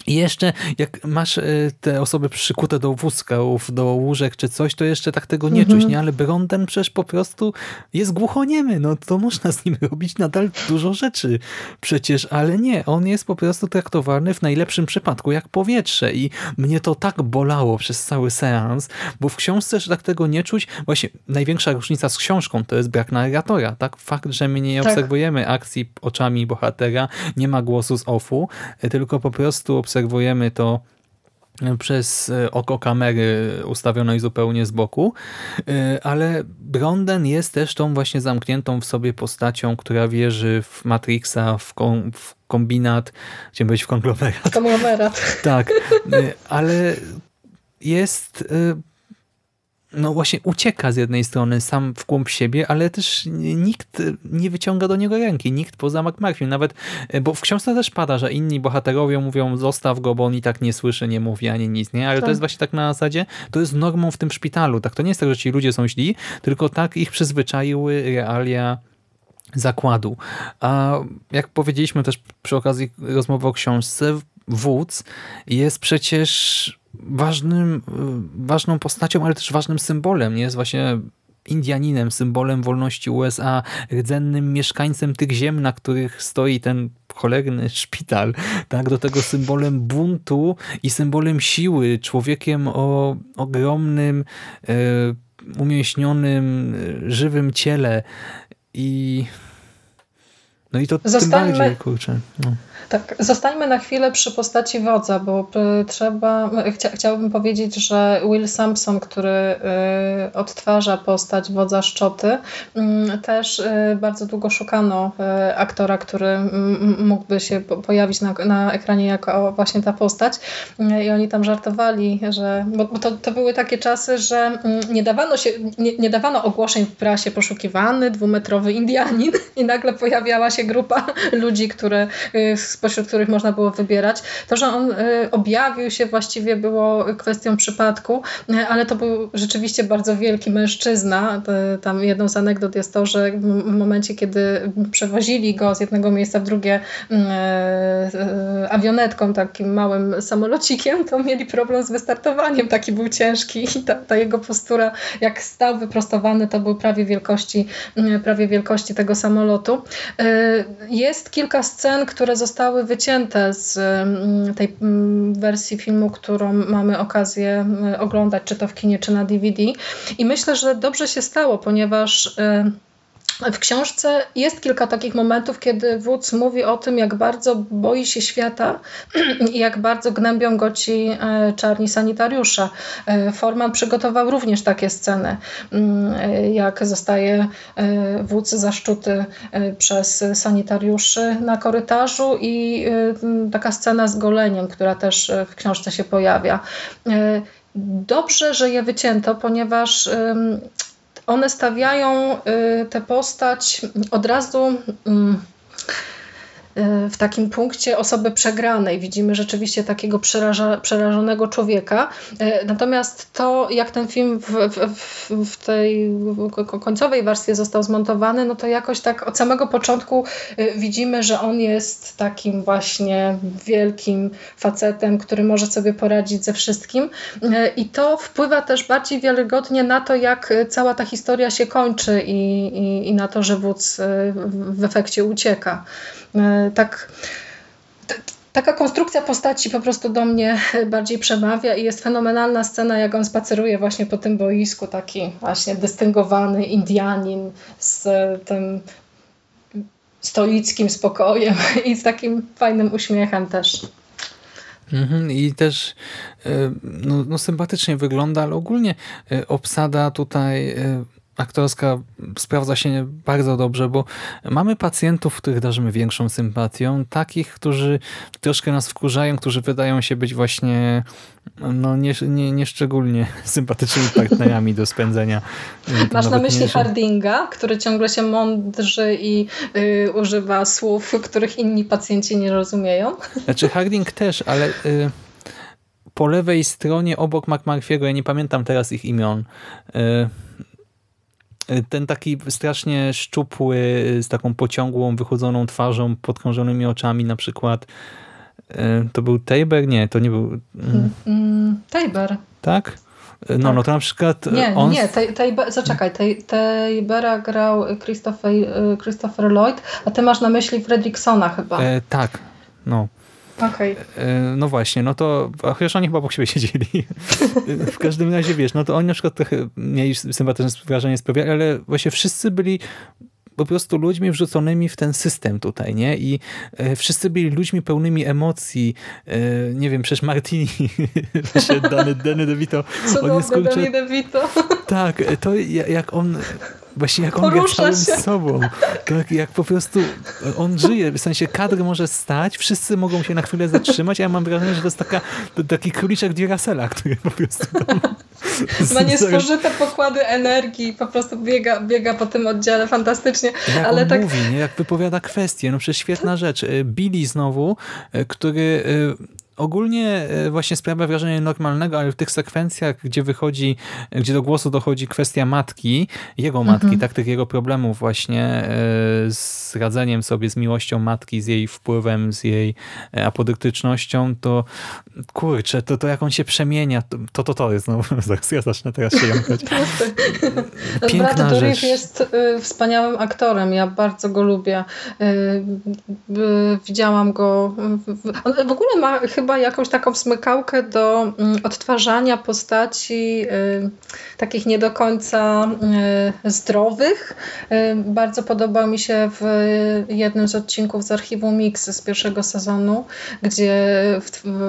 I jeszcze jak masz e, te osoby przykute do wózków, do łóżek czy coś, to jeszcze tak tego nie mhm. czuć, nie? Ale Bronden przecież po prostu jest głuchoniemy, no to można z nim robić nadal dużo rzeczy przecież, ale nie, on jest po prostu traktowany w najlepszym przypadku jak powietrze i mnie to tak bolało przez cały seans, bo w książce, że tak tego nie czuć, właśnie największa różnica z książką to jest brak narratora, tak? Fakt, że my nie tak. obserwujemy akcji oczami bohatera, nie ma głosu z offu, tylko po prostu obserwujemy to przez e, oko kamery ustawionej zupełnie z boku, e, ale Bronden jest też tą właśnie zamkniętą w sobie postacią, która wierzy w Matrixa, w, kom, w kombinat, chciałem powiedzieć w konglomerat. Konglomerat. Tak, e, ale jest no właśnie ucieka z jednej strony sam w głąb siebie, ale też nikt nie wyciąga do niego ręki, nikt poza McMurphy. Nawet, e, bo w książce też pada, że inni bohaterowie mówią zostaw go, bo on i tak nie słyszy, nie mówi ani nic, nie? Ale tak. to jest właśnie tak na zasadzie, to jest normą w tym szpitalu, tak? To nie jest tak, że ci ludzie są źli, tylko tak ich przyzwyczaiły realia zakładu. A jak powiedzieliśmy też przy okazji rozmowy o książce, wódz jest przecież ważnym, ważną postacią, ale też ważnym symbolem. Nie jest właśnie Indianinem, symbolem wolności USA, rdzennym mieszkańcem tych ziem, na których stoi ten cholerny szpital, tak, do tego symbolem buntu i symbolem siły, człowiekiem o ogromnym, e, umieśnionym, żywym ciele i no i to Zostańmy... tym bardziej, kurczę. No. Tak, zostańmy na chwilę przy postaci wodza, bo trzeba, chcia, chciałabym powiedzieć, że Will Sampson, który y, odtwarza postać wodza Szczoty, y, też y, bardzo długo szukano y, aktora, który mógłby się pojawić na, na ekranie jako właśnie ta postać. Y, i oni tam żartowali, że, bo, to, to były takie czasy, że mm, nie dawano, się, nie, nie dawano ogłoszeń w prasie poszukiwany dwumetrowy Indianin i nagle pojawiała się grupa ludzi, które y, spośród których można było wybierać. To, że on y, objawił się właściwie było kwestią przypadku, y, ale to był rzeczywiście bardzo wielki mężczyzna. Tam jedną z anegdot jest to, że w momencie, kiedy przewozili go z jednego miejsca w drugie awionetką, takim małym samolocikiem, to mieli problem z wystartowaniem. Taki był ciężki i ta, ta jego postura, jak stał wyprostowany, to był prawie wielkości, prawie wielkości tego samolotu. Jest kilka scen, które zostały zostały wycięte z mm, tej mm, wersji filmu, którą mamy okazję mm, oglądać, czy to w kinie, czy na DVD. I myślę, że dobrze się stało, ponieważ y, w książce jest kilka takich momentów, kiedy wódz mówi o tym, jak bardzo boi się świata i jak bardzo gnębią go ci e, czarni sanitariusze. E, Forman przygotował również takie sceny, mm, e, jak zostaje wódz zaszczuty przez sanitariuszy na korytarzu i taka scena z goleniem, która też w książce się pojawia. Dobrze, że je wycięto, ponieważ one stawiają y, tę postać od razu mm, w takim punkcie osoby przegranej. Widzimy rzeczywiście takiego przeraża, przerażonego człowieka. Y, natomiast to, jak ten film w, w, w, tej końcowej warstwie został zmontowany, no to jakoś tak od samego początku y, widzimy, że on jest takim właśnie wielkim facetem, który może sobie poradzić ze wszystkim. I to wpływa też bardziej wiarygodnie na to, jak cała ta historia się kończy i, i, i na to, że wódz w efekcie ucieka. E, tak taka konstrukcja postaci po prostu do mnie bardziej przemawia i jest fenomenalna scena, jak on spaceruje właśnie po tym boisku, taki właśnie dystyngowany Indianin z tym stoickim spokojem i z takim fajnym uśmiechem też. Mhm, I też e, no, no, sympatycznie wygląda, ale ogólnie e, obsada tutaj aktorska sprawdza się bardzo dobrze, bo mamy pacjentów, których darzymy większą sympatią, takich, którzy troszkę nas wkurzają, którzy wydają się być właśnie no, nieszczególnie nie, nie szczególnie sympatycznymi partnerami do spędzenia. Masz na myśli nie, Hardinga, który ciągle się mądrzy i y, używa słów, których inni pacjenci nie rozumieją? Znaczy Harding też, ale... Y, po lewej stronie obok McMurphy'ego, ja nie pamiętam teraz ich imion, y, ten taki strasznie szczupły, z taką pociągłą, wychudzoną twarzą, podkrążonymi oczami na przykład. E, to był Tabor? Nie, to nie był... Mm. mm Tabor. Tak? No, no tak. to na przykład Nie, on... nie, tej, tej, zaczekaj, tej, Tabora grał Christopher, Christopher Lloyd, a ty masz na myśli Fredricksona chyba. E, tak, no. Okay. No właśnie, no to chociaż oni chyba obok siebie siedzieli. w każdym razie, wiesz, no to oni na przykład trochę mniej sympatyczne wrażenie sprawiali, ale właśnie wszyscy byli po prostu ludźmi wrzuconymi w ten system tutaj, nie? I e, wszyscy byli ludźmi pełnymi emocji. E, nie wiem, przecież Martini, Danny, Danny DeVito. Cudowny on jest, kurczę, Danny DeVito. Tak, to jak on Właśnie jak on gra całym się. sobą. Tak, jak po prostu on żyje. W sensie kadr może stać, wszyscy mogą się na chwilę zatrzymać, a ja mam wrażenie, że to jest taka, taki króliczek Duracella, który po prostu tam... Ma niespożyte pokłady energii, po prostu biega, biega po tym oddziale fantastycznie. Jak ale on tak... mówi, nie? jak wypowiada kwestie, no przecież świetna rzecz. Billy znowu, który ogólnie e, właśnie sprawia wrażenie normalnego, ale w tych sekwencjach, gdzie wychodzi, gdzie do głosu dochodzi kwestia matki, jego matki, mhm. tak, tych jego problemów właśnie e, z radzeniem sobie z miłością matki, z jej wpływem, z jej e, apodyktycznością, to kurczę, to, to jak on się przemienia, to to, to, to jest, no zaraz ja zacznę teraz się jąkać. Piękna Brad rzecz. jest wspaniałym aktorem, ja bardzo go lubię. Widziałam go, on w ogóle ma chyba chyba jakąś taką smykałkę do mm, odtwarzania postaci y, takich nie do końca y, zdrowych. Y, bardzo podobał mi się w jednym z odcinków z archiwum Mix z pierwszego sezonu, gdzie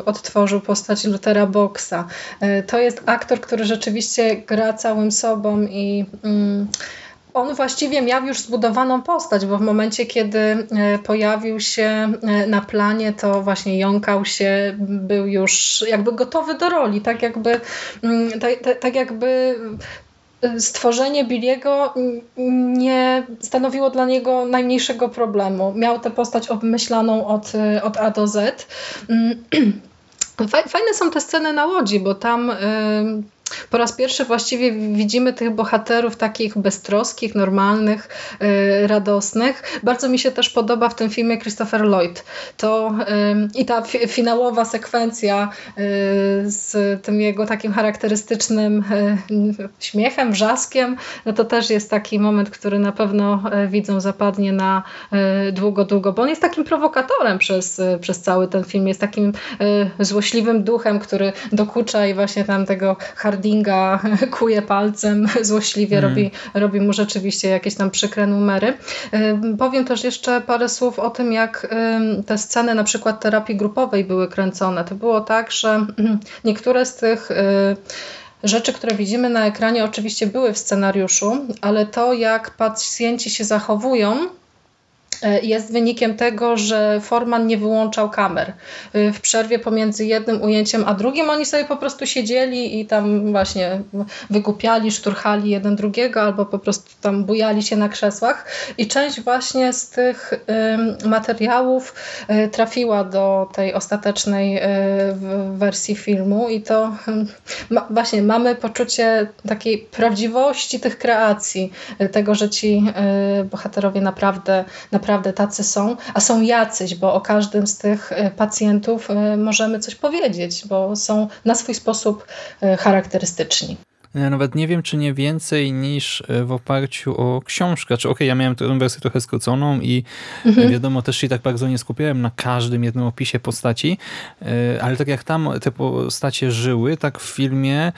odtworzył postać Luthera Boxa. To jest aktor, który rzeczywiście gra całym sobą i mm, on właściwie miał już zbudowaną postać, bo w momencie, kiedy e, pojawił się e, na planie, to właśnie jąkał się, był już jakby gotowy do roli, tak jakby, tak, tak jakby e, stworzenie Billiego nie stanowiło dla niego najmniejszego problemu. Miał tę postać obmyślaną od, od A do Z. Mm, fajne są te sceny na łodzi, bo tam po raz pierwszy właściwie widzimy tych bohaterów takich beztroskich, normalnych, yy, radosnych. Bardzo mi się też podoba w tym filmie Christopher Lloyd. To yy, i ta finałowa sekwencja yy, z tym jego takim charakterystycznym y, śmiechem, wrzaskiem, no to też jest taki moment, który na pewno y, widzą zapadnie na y, długo, długo, bo on jest takim prowokatorem przez, przez cały ten film, jest takim złośliwym duchem, który dokucza i właśnie tam tego hard Hardinga kuje palcem, złośliwie Mhm. robi, robi mu rzeczywiście jakieś tam przykre numery. Powiem też jeszcze parę słów o tym, jak te sceny na przykład terapii grupowej były kręcone. To było tak, że niektóre z tych y, rzeczy, które widzimy na ekranie, oczywiście były w scenariuszu, ale to, jak pacjenci się zachowują, jest wynikiem tego, że Forman nie wyłączał kamer. Y, W przerwie pomiędzy jednym ujęciem a drugim oni sobie po prostu siedzieli i tam właśnie wygupiali, szturchali jeden drugiego albo po prostu tam bujali się na krzesłach i część właśnie z tych materiałów y, trafiła do tej ostatecznej wersji filmu i to ym, ma, właśnie mamy poczucie takiej prawdziwości tych kreacji, tego, że ci bohaterowie naprawdę, naprawdę tacy są, a są jacyś, bo o każdym z tych y, pacjentów y, możemy coś powiedzieć, bo są na swój sposób y, charakterystyczni. Ja nawet nie wiem, czy nie więcej niż e, w oparciu o książkę. Czy okej, ja miałem tę wersję trochę skróconą i e, wiadomo, też się tak bardzo nie skupiałem na każdym jednym opisie postaci, e, ale tak jak tam te postacie żyły, tak w filmie, e,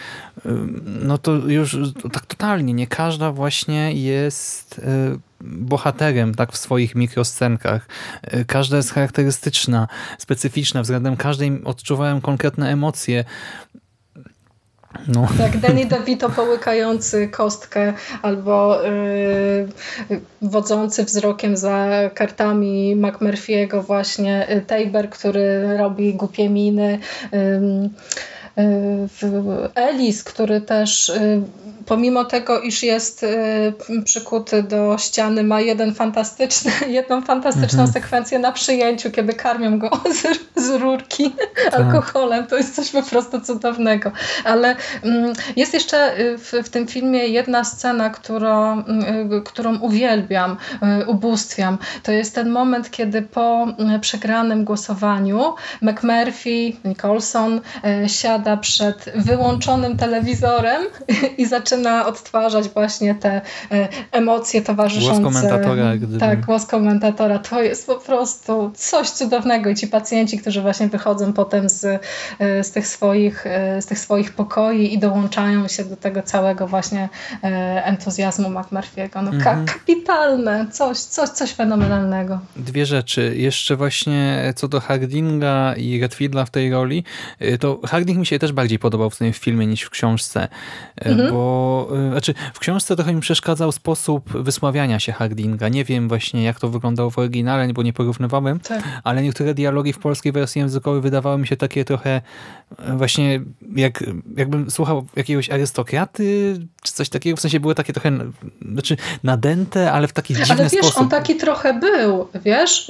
no to już tak totalnie, nie każda właśnie jest e, bohaterem tak w swoich mikroscenkach. E, Każda jest charakterystyczna, specyficzna, względem każdej odczuwałem konkretne emocje. No, Jak Danny DeVito połykający kostkę albo yy, wodzący wzrokiem za kartami McMurphy'ego właśnie y, Tabor, który robi głupie miny. Yy, Ellis, który też y, pomimo tego, iż jest y, przykuty do ściany, ma jeden fantastyczny, jedną fantastyczną sekwencję na przyjęciu, kiedy karmią go z, z rurki alkoholem. To jest coś po prostu cudownego. Ale mm, jest jeszcze y, w, w tym filmie jedna scena, którą, którą uwielbiam, ubóstwiam. To jest ten moment, kiedy po przegranym głosowaniu McMurphy, Nicholson y, siada przed wyłączonym telewizorem i zaczyna odtwarzać właśnie te y, emocje towarzyszące. Głos komentatora, gdyby. Tak, głos komentatora. To jest po prostu coś cudownego i ci pacjenci, którzy właśnie wychodzą potem z, y, z, tych, swoich, y, z tych swoich pokoi i dołączają się do tego całego właśnie entuzjazmu McMurphy'ego. No, Mhm. kapitalne, coś, coś, coś fenomenalnego. Dwie rzeczy. Jeszcze właśnie co do Hardinga i Redfielda w tej roli, to Harding mi się też bardziej podobał w w filmie niż w książce, y, bo y, znaczy w książce trochę mi przeszkadzał sposób wysławiania się Hardinga. Nie wiem właśnie jak to wyglądało w oryginale, bo nie porównywałem, Tak. ale niektóre dialogi w polskiej wersji językowej wydawały mi się takie trochę e, właśnie jak, jakbym słuchał jakiegoś arystokraty, czy coś takiego, w sensie były takie trochę znaczy nadęte, ale w taki dziwny Ale wiesz, sposób. on taki trochę był, wiesz?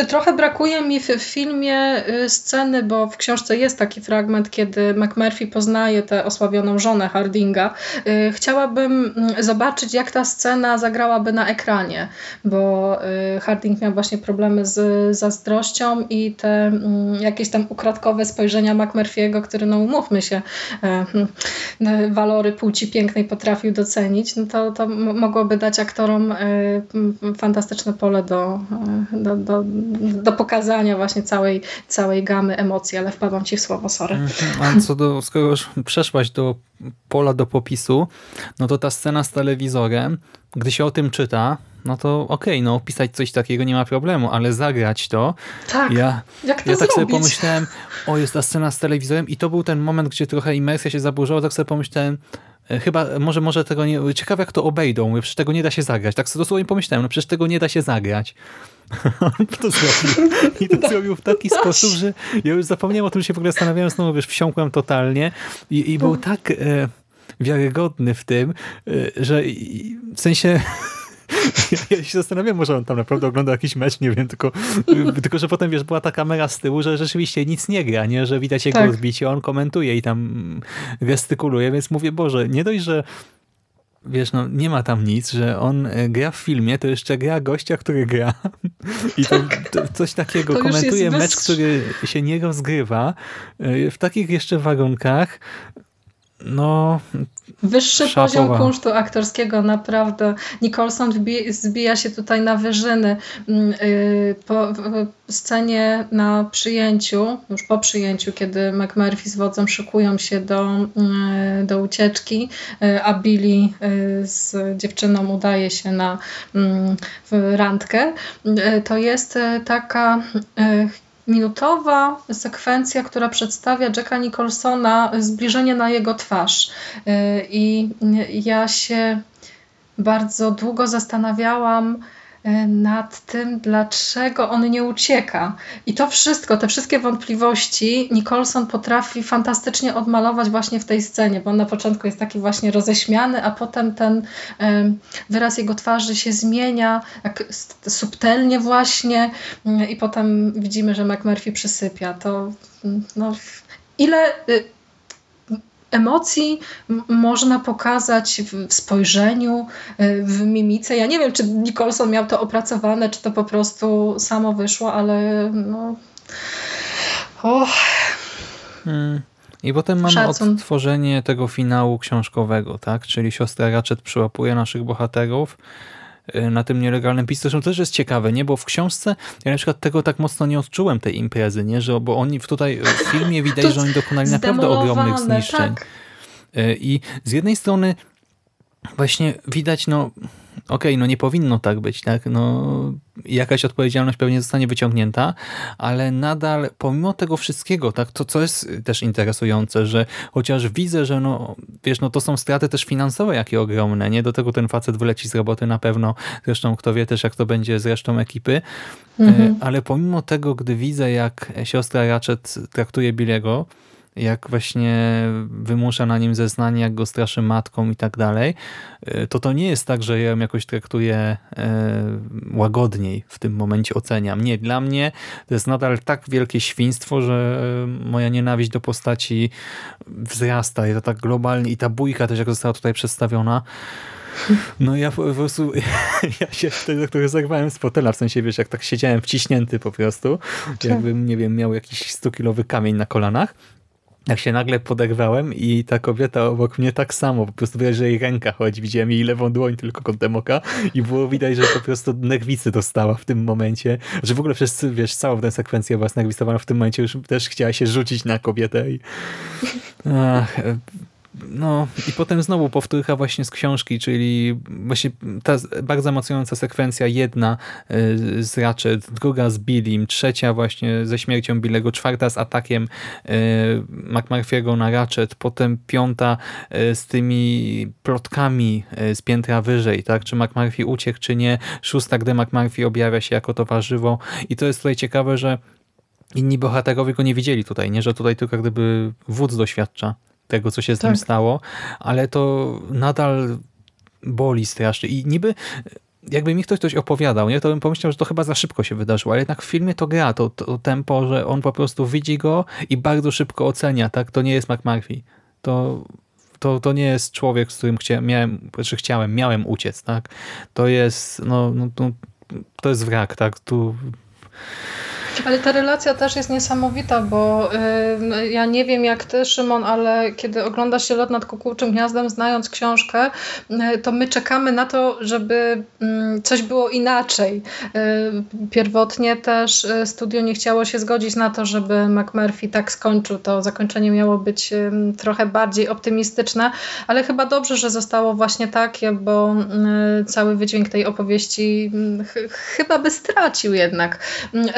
Y, Trochę brakuje mi w, w filmie y, sceny, bo w książce jest taki fragment, kiedy McMurphy poznaje tę osławioną żonę Hardinga. Y, Chciałabym mm, zobaczyć, jak ta scena zagrałaby na ekranie, bo y, Harding miał właśnie problemy z zazdrością i te mm, jakieś tam ukradkowe spojrzenia McMurphy'ego, który, no umówmy się, e, hmm, walory płci pięknej potrafił docenić, no to, to mogłoby dać aktorom e, fantastyczne pole do, e, do, do, do pokazania właśnie całej, całej gamy emocji, ale wpadłam ci w słowo, sorry. A co do, skoro już przeszłaś do pola do popisu, no to ta scena z telewizorem, gdy się o tym czyta, no to okej, no opisać coś takiego nie ma problemu, ale zagrać to, Tak, ja, jak to ja tak sobie zrobić? pomyślałem, o jest ta scena z telewizorem i to był ten moment, gdzie trochę imersja się zaburzyła, tak sobie pomyślałem, e, chyba, może, może tego nie, ciekawe jak to obejdą, mówię, przecież tego nie da się zagrać, tak sobie dosłownie pomyślałem, no przecież tego nie da się zagrać. On to zrobił. I to zrobił w taki sposób, że ja już zapomniałem o tym, że się w ogóle zastanawiałem, znowu wiesz, wsiąkłem totalnie i, i był tak e, wiarygodny w tym, e, że i, w sensie ja, ja się zastanawiam, może on tam naprawdę ogląda jakiś mecz, nie wiem, tylko, tylko że potem, wiesz, była ta kamera z tyłu, że rzeczywiście nic nie gra, nie, że widać jego Tak. odbicie, on komentuje i tam gestykuluje, więc mówię, Boże, nie dość, że wiesz, no nie ma tam nic, że on e, gra w filmie, to jeszcze gra gościa, który gra. I to, to coś takiego, To komentuje bez- mecz, który się nie rozgrywa e, w takich jeszcze warunkach, no, Wyższy Szapowa. poziom kunsztu aktorskiego, naprawdę. Nicholson zbija się tutaj na wyżyny. Mm, y, Po scenie na przyjęciu, już po przyjęciu, kiedy McMurphy z wodzem szykują się do, y, do ucieczki, y, a Billy y, z dziewczyną udaje się na mm, w randkę, to jest taka minutowa sekwencja, która przedstawia Jacka Nicholsona, zbliżenie na jego twarz. Y, I ja się bardzo długo zastanawiałam nad tym, dlaczego on nie ucieka. I to wszystko, te wszystkie wątpliwości Nicholson potrafi fantastycznie odmalować właśnie w tej scenie, bo on na początku jest taki właśnie roześmiany, a potem ten y, wyraz jego twarzy się zmienia, tak subtelnie właśnie y, i potem widzimy, że McMurphy przysypia. To mm, no, ile y, emocji można pokazać w spojrzeniu, y, w mimice. Ja nie wiem, czy Nicholson miał to opracowane, czy to po prostu samo wyszło, ale no... O, Mm. I potem mamy Szacun. odtworzenie tego finału książkowego, tak? Czyli siostra Ratchet przyłapuje naszych bohaterów na tym nielegalnym pisie. Zresztą też jest ciekawe, nie? Bo w książce ja na przykład tego tak mocno nie odczułem, tej imprezy, nie? Że, bo oni tutaj w filmie widać, że oni dokonali naprawdę ogromnych zniszczeń. Tak. Y, I z jednej strony właśnie widać, no okej, no nie powinno tak być, tak? No jakaś odpowiedzialność pewnie zostanie wyciągnięta, ale nadal pomimo tego wszystkiego, tak, to co jest też interesujące, że chociaż widzę, że no, wiesz, no to są straty też finansowe jakie ogromne, nie? Do tego ten facet wyleci z roboty na pewno, zresztą kto wie też jak to będzie z resztą ekipy, Mhm. E, ale pomimo tego, gdy widzę jak siostra Ratchet traktuje Billiego, jak właśnie wymusza na nim zeznanie, jak go straszy matką i tak dalej, e, to to nie jest tak, że ja ją jakoś traktuję e, łagodniej w tym momencie oceniam. Nie, dla mnie to jest nadal tak wielkie świństwo, że moja nienawiść do postaci wzrasta. I to tak globalnie i ta bójka też jak została tutaj przedstawiona, no ja po, po prostu, ja się wtedy trochę zerwałem z fotela, w sensie wiesz, jak tak siedziałem wciśnięty po prostu, jakbym, nie wiem, miał jakiś 100-kilowy kamień na kolanach, jak się nagle poderwałem i ta kobieta obok mnie tak samo, po prostu widać, że jej ręka chodzi, widziałem jej lewą dłoń tylko kątem oka i było widać, że po prostu nerwicy dostała w tym momencie, że w ogóle przez, wiesz, całą tę sekwencję była znerwicowana w tym momencie, już też chciała się rzucić na kobietę i Ach, no i potem znowu powtórka właśnie z książki, czyli właśnie ta bardzo emocjonująca sekwencja, jedna y, z Ratchet, druga z Billim, trzecia właśnie ze śmiercią Billego, czwarta z atakiem y, McMurphy'ego na Ratchet, potem piąta y, z tymi plotkami z piętra wyżej, tak, czy McMurphy uciekł, czy nie, szósta, gdy McMurphy objawia się jako to warzywo i to jest tutaj ciekawe, że inni bohaterowie go nie widzieli tutaj, nie, że tutaj tylko gdyby wódz doświadcza tego, co się z nim Tak. stało, ale to nadal boli strasznie i niby jakby mi ktoś coś opowiadał, nie, to bym pomyślał, że to chyba za szybko się wydarzyło, ale jednak w filmie to gra, to, to tempo, że on po prostu widzi go i bardzo szybko ocenia, tak, to nie jest McMurphy, to to, to nie jest człowiek, z którym chcia, miałem, znaczy chciałem, miałem uciec, tak? To jest, no, no, no to jest wrak, tak? Tu Ale ta relacja też jest niesamowita, bo y, ja nie wiem jak ty, Szymon, ale kiedy ogląda się Lot nad Kukułczym Gniazdem, znając książkę, y, to my czekamy na to, żeby mm, coś było inaczej. Y, Pierwotnie też y, studio nie chciało się zgodzić na to, żeby McMurphy tak skończył. To zakończenie miało być ym, trochę bardziej optymistyczne, ale chyba dobrze, że zostało właśnie takie, bo y, cały wydźwięk tej opowieści y, ch- chyba by stracił jednak. Mm,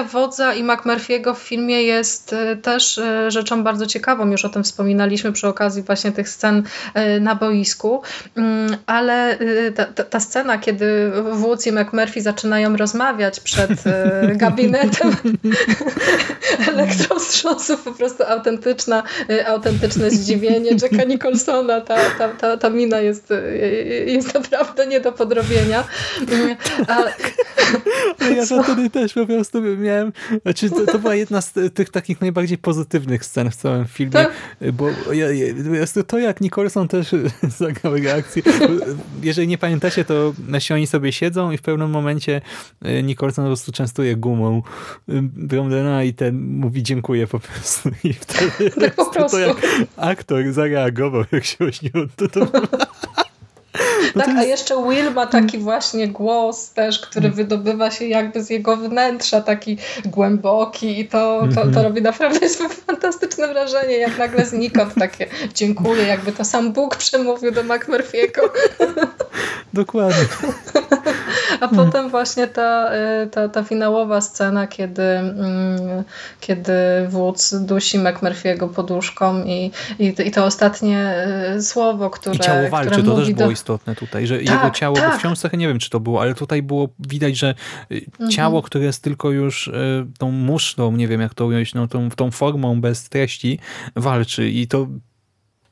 Relacja wodza i McMurphy'ego w filmie jest y, też y, rzeczą bardzo ciekawą. Już o tym wspominaliśmy przy okazji właśnie tych scen y, na boisku. Mm, Ale ta, ta, ta scena, kiedy wódz i McMurphy zaczynają rozmawiać przed gabinetem elektrostrząsów, po prostu autentyczna, autentyczne zdziwienie Jacka Nicholsona. Ta, ta, ta, ta mina jest, jest naprawdę nie do podrobienia. Mm, A, ja to wtedy też po prostu miałem, znaczy to, to była jedna z tych takich najbardziej pozytywnych scen w całym filmie, Tak. bo ja, to, jak Nicholson też zagrał reakcję. Jeżeli nie pamiętacie, to nasi oni sobie siedzą i w pewnym momencie e, Nicholson po prostu częstuje gumą e, Bromdena i ten mówi dziękuję po prostu. I wtedy Tak po prostu. to jak aktor zareagował, jak się ośniło, to, to tak, a jeszcze Will ma taki właśnie głos też, który wydobywa się jakby z jego wnętrza, taki głęboki i to, to, to robi naprawdę fantastyczne wrażenie, jak nagle znikąd takie dziękuję, jakby to sam Bóg przemówił do McMurphy'ego. dokładnie. A potem właśnie ta, y, ta, ta finałowa scena, kiedy, mm, kiedy wódz dusi McMurphy'ego poduszką i, i, i to ostatnie y, słowo, które I ciało walczy, które to mówi też było do... istotne tutaj, że Tak, jego ciało, bo tak. w książce nie wiem, czy to było, ale tutaj było widać, że y, Mhm. ciało, które jest tylko już y, tą muszlą, nie wiem jak to ująć, no, tą, tą formą bez treści, walczy i to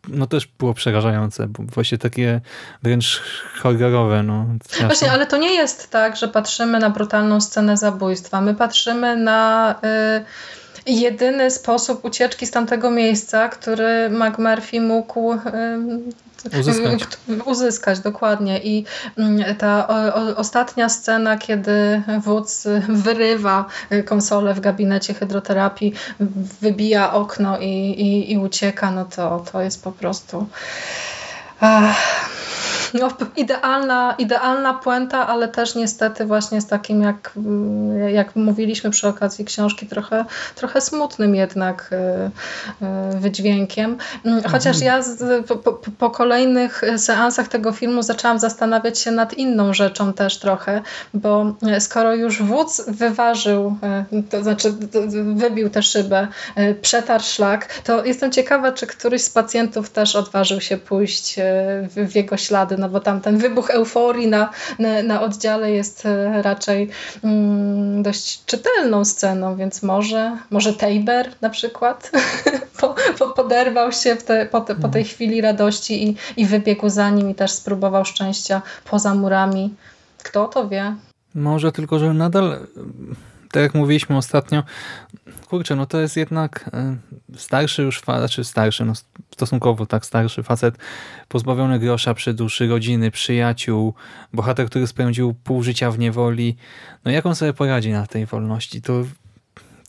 no też było przerażające, bo właśnie takie wręcz horrorowe. No. Właśnie, ale to nie jest tak, że patrzymy na brutalną scenę zabójstwa. My patrzymy na y, jedyny sposób ucieczki z tamtego miejsca, który McMurphy mógł Uzyskać. uzyskać, dokładnie. I mm, ta o, o, ostatnia scena, kiedy wódz wyrywa konsolę w gabinecie hydroterapii, wybija okno i, i, i ucieka, no to, to jest po prostu... Ach, no, idealna, idealna puenta, ale też niestety właśnie z takim, jak, mm, jak mówiliśmy przy okazji książki, trochę, trochę smutnym jednak y, y, wydźwiękiem. Chociaż ja z, po, po, kolejnych seansach tego filmu zaczęłam zastanawiać się nad inną rzeczą też trochę, bo skoro już wódz wyważył, y, to znaczy wybił tę szybę, y, przetarł szlak, to jestem ciekawa, czy któryś z pacjentów też odważył się pójść y, w jego ślady, no bo tam ten wybuch euforii na, na, na oddziale jest y, raczej mm, dość czytelną sceną, więc może, może Tabor na przykład po, po, poderwał się te, po, te, po tej chwili radości i, i wybiegł za nim i też spróbował szczęścia poza murami. Kto to wie? Może tylko, że nadal, tak jak mówiliśmy ostatnio, kurczę, no to jest jednak y, starszy już, znaczy starszy, no stosunkowo tak starszy facet, pozbawiony grosza przy duszy, rodziny, przyjaciół, bohater, który spędził pół życia w niewoli. No jak on sobie poradzi na tej wolności? To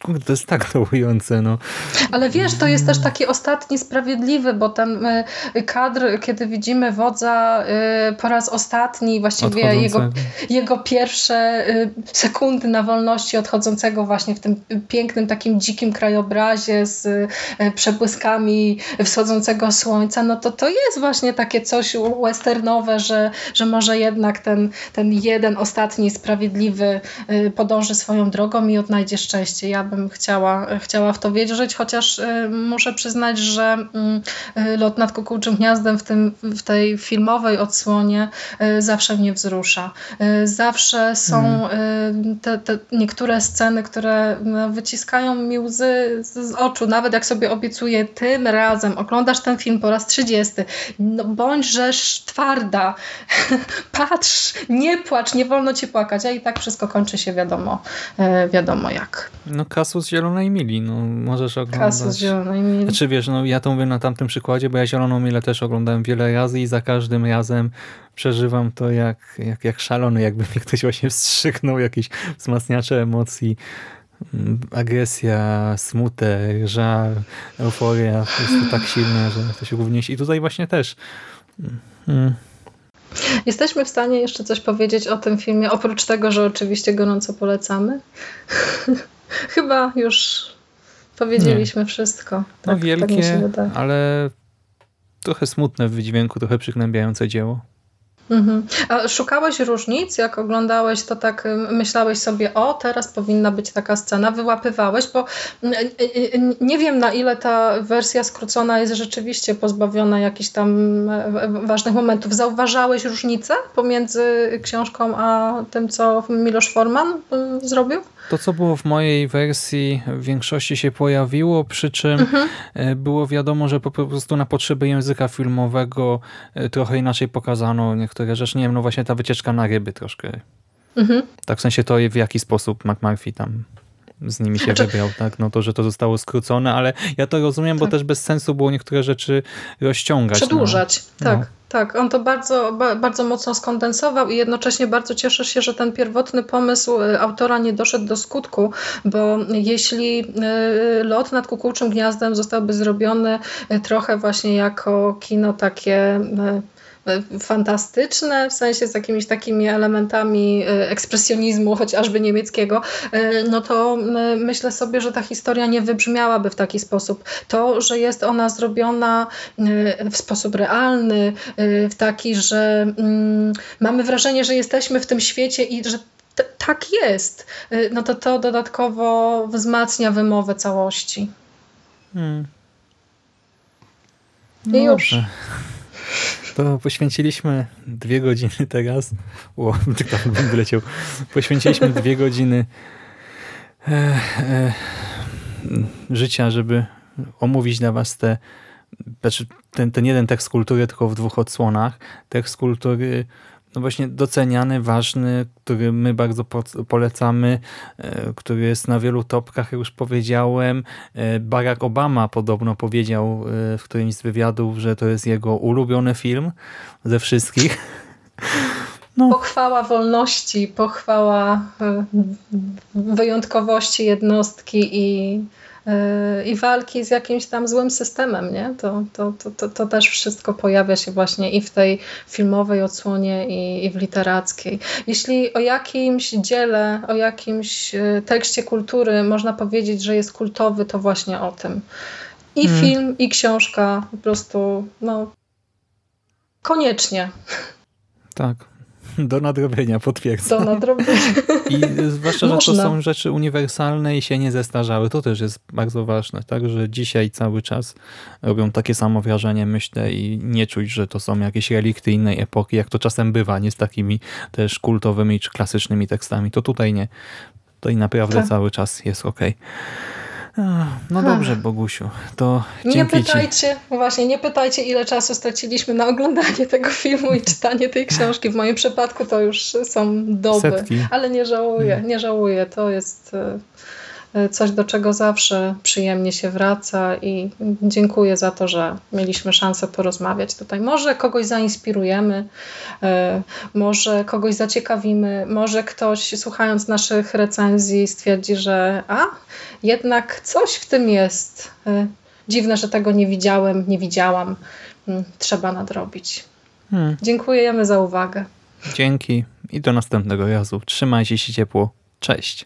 kurde, to jest tak dołujące, no. Ale wiesz, to jest też taki ostatni sprawiedliwy, bo ten y, kadr, kiedy widzimy wodza y, po raz ostatni, właściwie jego, jego pierwsze y, sekundy na wolności odchodzącego właśnie w tym pięknym, takim dzikim krajobrazie z przebłyskami wschodzącego słońca, no to to jest właśnie takie coś westernowe, że, że może jednak ten, ten jeden ostatni sprawiedliwy podąży swoją drogą i odnajdzie szczęście. Ja bym chciała, chciała w to wierzyć, chociaż y, muszę przyznać, że mm, y, lot nad kukułczym gniazdem w, tym, w tej filmowej odsłonie y, zawsze mnie wzrusza. Zawsze są y, te, te niektóre sceny, które no, wyciskają mi łzy z, z oczu, nawet jak sobie obiecuję tym razem, oglądasz ten film po raz 30, no bądźżesz twarda, patrz, nie płacz, nie wolno ci płakać, a i tak wszystko kończy się wiadomo, wiadomo jak. No Kasus Zielonej Mili, no możesz oglądać. Kasy z zielonej mili. Znaczy wiesz, no ja to mówię na tamtym przykładzie, bo ja Zieloną Milę też oglądałem wiele razy i za każdym razem przeżywam to jak, jak, jak szalony, jakby mi ktoś właśnie wstrzyknął jakieś wzmacniacze emocji. Agresja, smutek, żal, euforia, po prostu tak silne, że to się głównie... I tutaj właśnie też. Mm. Jesteśmy w stanie jeszcze coś powiedzieć o tym filmie, oprócz tego, że oczywiście gorąco polecamy? Chyba już powiedzieliśmy wszystko. No Tak, tak wielkie, wydaje. ale trochę smutne w wydźwięku, trochę przygnębiające dzieło. Mhm. A szukałeś różnic, jak oglądałeś to tak, y, myślałeś sobie, o teraz powinna być taka scena, wyłapywałeś, bo y, y, y, nie wiem na ile ta wersja skrócona jest rzeczywiście pozbawiona jakichś tam e, ważnych momentów. Zauważałeś różnicę pomiędzy książką a tym, co Miloš Forman y, zrobił? To, co było w mojej wersji, w większości się pojawiło, przy czym e, było wiadomo, że po prostu na potrzeby języka filmowego e, trochę inaczej pokazano niektóre rzeczy. Nie wiem, no właśnie ta wycieczka na ryby troszkę Mhm. Tak w sensie to, w jaki sposób McMurphy tam z nimi się Znaczy- wybrał, tak? No to, że to zostało skrócone, ale ja to rozumiem, bo Tak. też bez sensu było niektóre rzeczy rozciągać. no. Przedłużać, tak. No. Tak, on to bardzo, ba, bardzo mocno skondensował i jednocześnie bardzo cieszę się, że ten pierwotny pomysł y, autora nie doszedł do skutku, bo jeśli y, lot nad kukułczym gniazdem zostałby zrobiony y, trochę właśnie jako kino takie fantastyczne, w sensie z jakimiś takimi elementami y, ekspresjonizmu, chociażby niemieckiego, y, no to myślę sobie, że ta historia nie wybrzmiałaby w taki sposób. To, że jest ona zrobiona y, w sposób realny, w taki, że mm, mamy wrażenie, że jesteśmy w tym świecie i że tak jest, no to to dodatkowo wzmacnia wymowę całości. Hmm. I No już. dobrze. To poświęciliśmy dwie godziny teraz. O, dyktafon bym wyleciał. Poświęciliśmy dwie godziny e, e, życia, żeby omówić dla was te, znaczy ten, ten jeden tekst kultury, tylko w dwóch odsłonach. Tekst kultury no właśnie doceniany, ważny, który my bardzo po, polecamy, e, który jest na wielu topkach, jak już powiedziałem. E, Barack Obama podobno powiedział e, w którymś z wywiadów, że to jest jego ulubiony film ze wszystkich. No, Pochwała wolności, pochwała wyjątkowości jednostki i, i walki z jakimś tam złym systemem, nie? To, to, to, to, to też wszystko pojawia się właśnie i w tej filmowej odsłonie, i, i w literackiej. Jeśli o jakimś dziele, o jakimś y, tekście kultury można powiedzieć, że jest kultowy, to właśnie o tym. I Mm. film, i książka po prostu, no, koniecznie tak. Do nadrobienia, potwierdzam. do nadrobienia. I zwłaszcza, że to są rzeczy uniwersalne i się nie zestarzały. To też jest bardzo ważne, tak? Że dzisiaj cały czas robią takie samo wrażenie, myślę, i nie czuć, że to są jakieś relikty innej epoki, jak to czasem bywa, nie z takimi też kultowymi czy klasycznymi tekstami. To tutaj nie. To i naprawdę Tak. cały czas jest okej. No dobrze, Bogusiu. To Nie dzięki Ci. pytajcie, właśnie, nie pytajcie, ile czasu straciliśmy na oglądanie tego filmu i czytanie tej książki. W moim przypadku to już są doby, Setki. ale nie żałuję, nie żałuję. To jest e, coś, do czego zawsze przyjemnie się wraca i dziękuję za to, że mieliśmy szansę porozmawiać tutaj. Może kogoś zainspirujemy, e, może kogoś zaciekawimy, może ktoś słuchając naszych recenzji stwierdzi, że a, jednak coś w tym jest. E, Dziwne, że tego nie widziałem, nie widziałam. Mm, Trzeba nadrobić. Hmm, Dziękujemy za uwagę. dzięki i do następnego razu. Trzymajcie się ciepło. Cześć.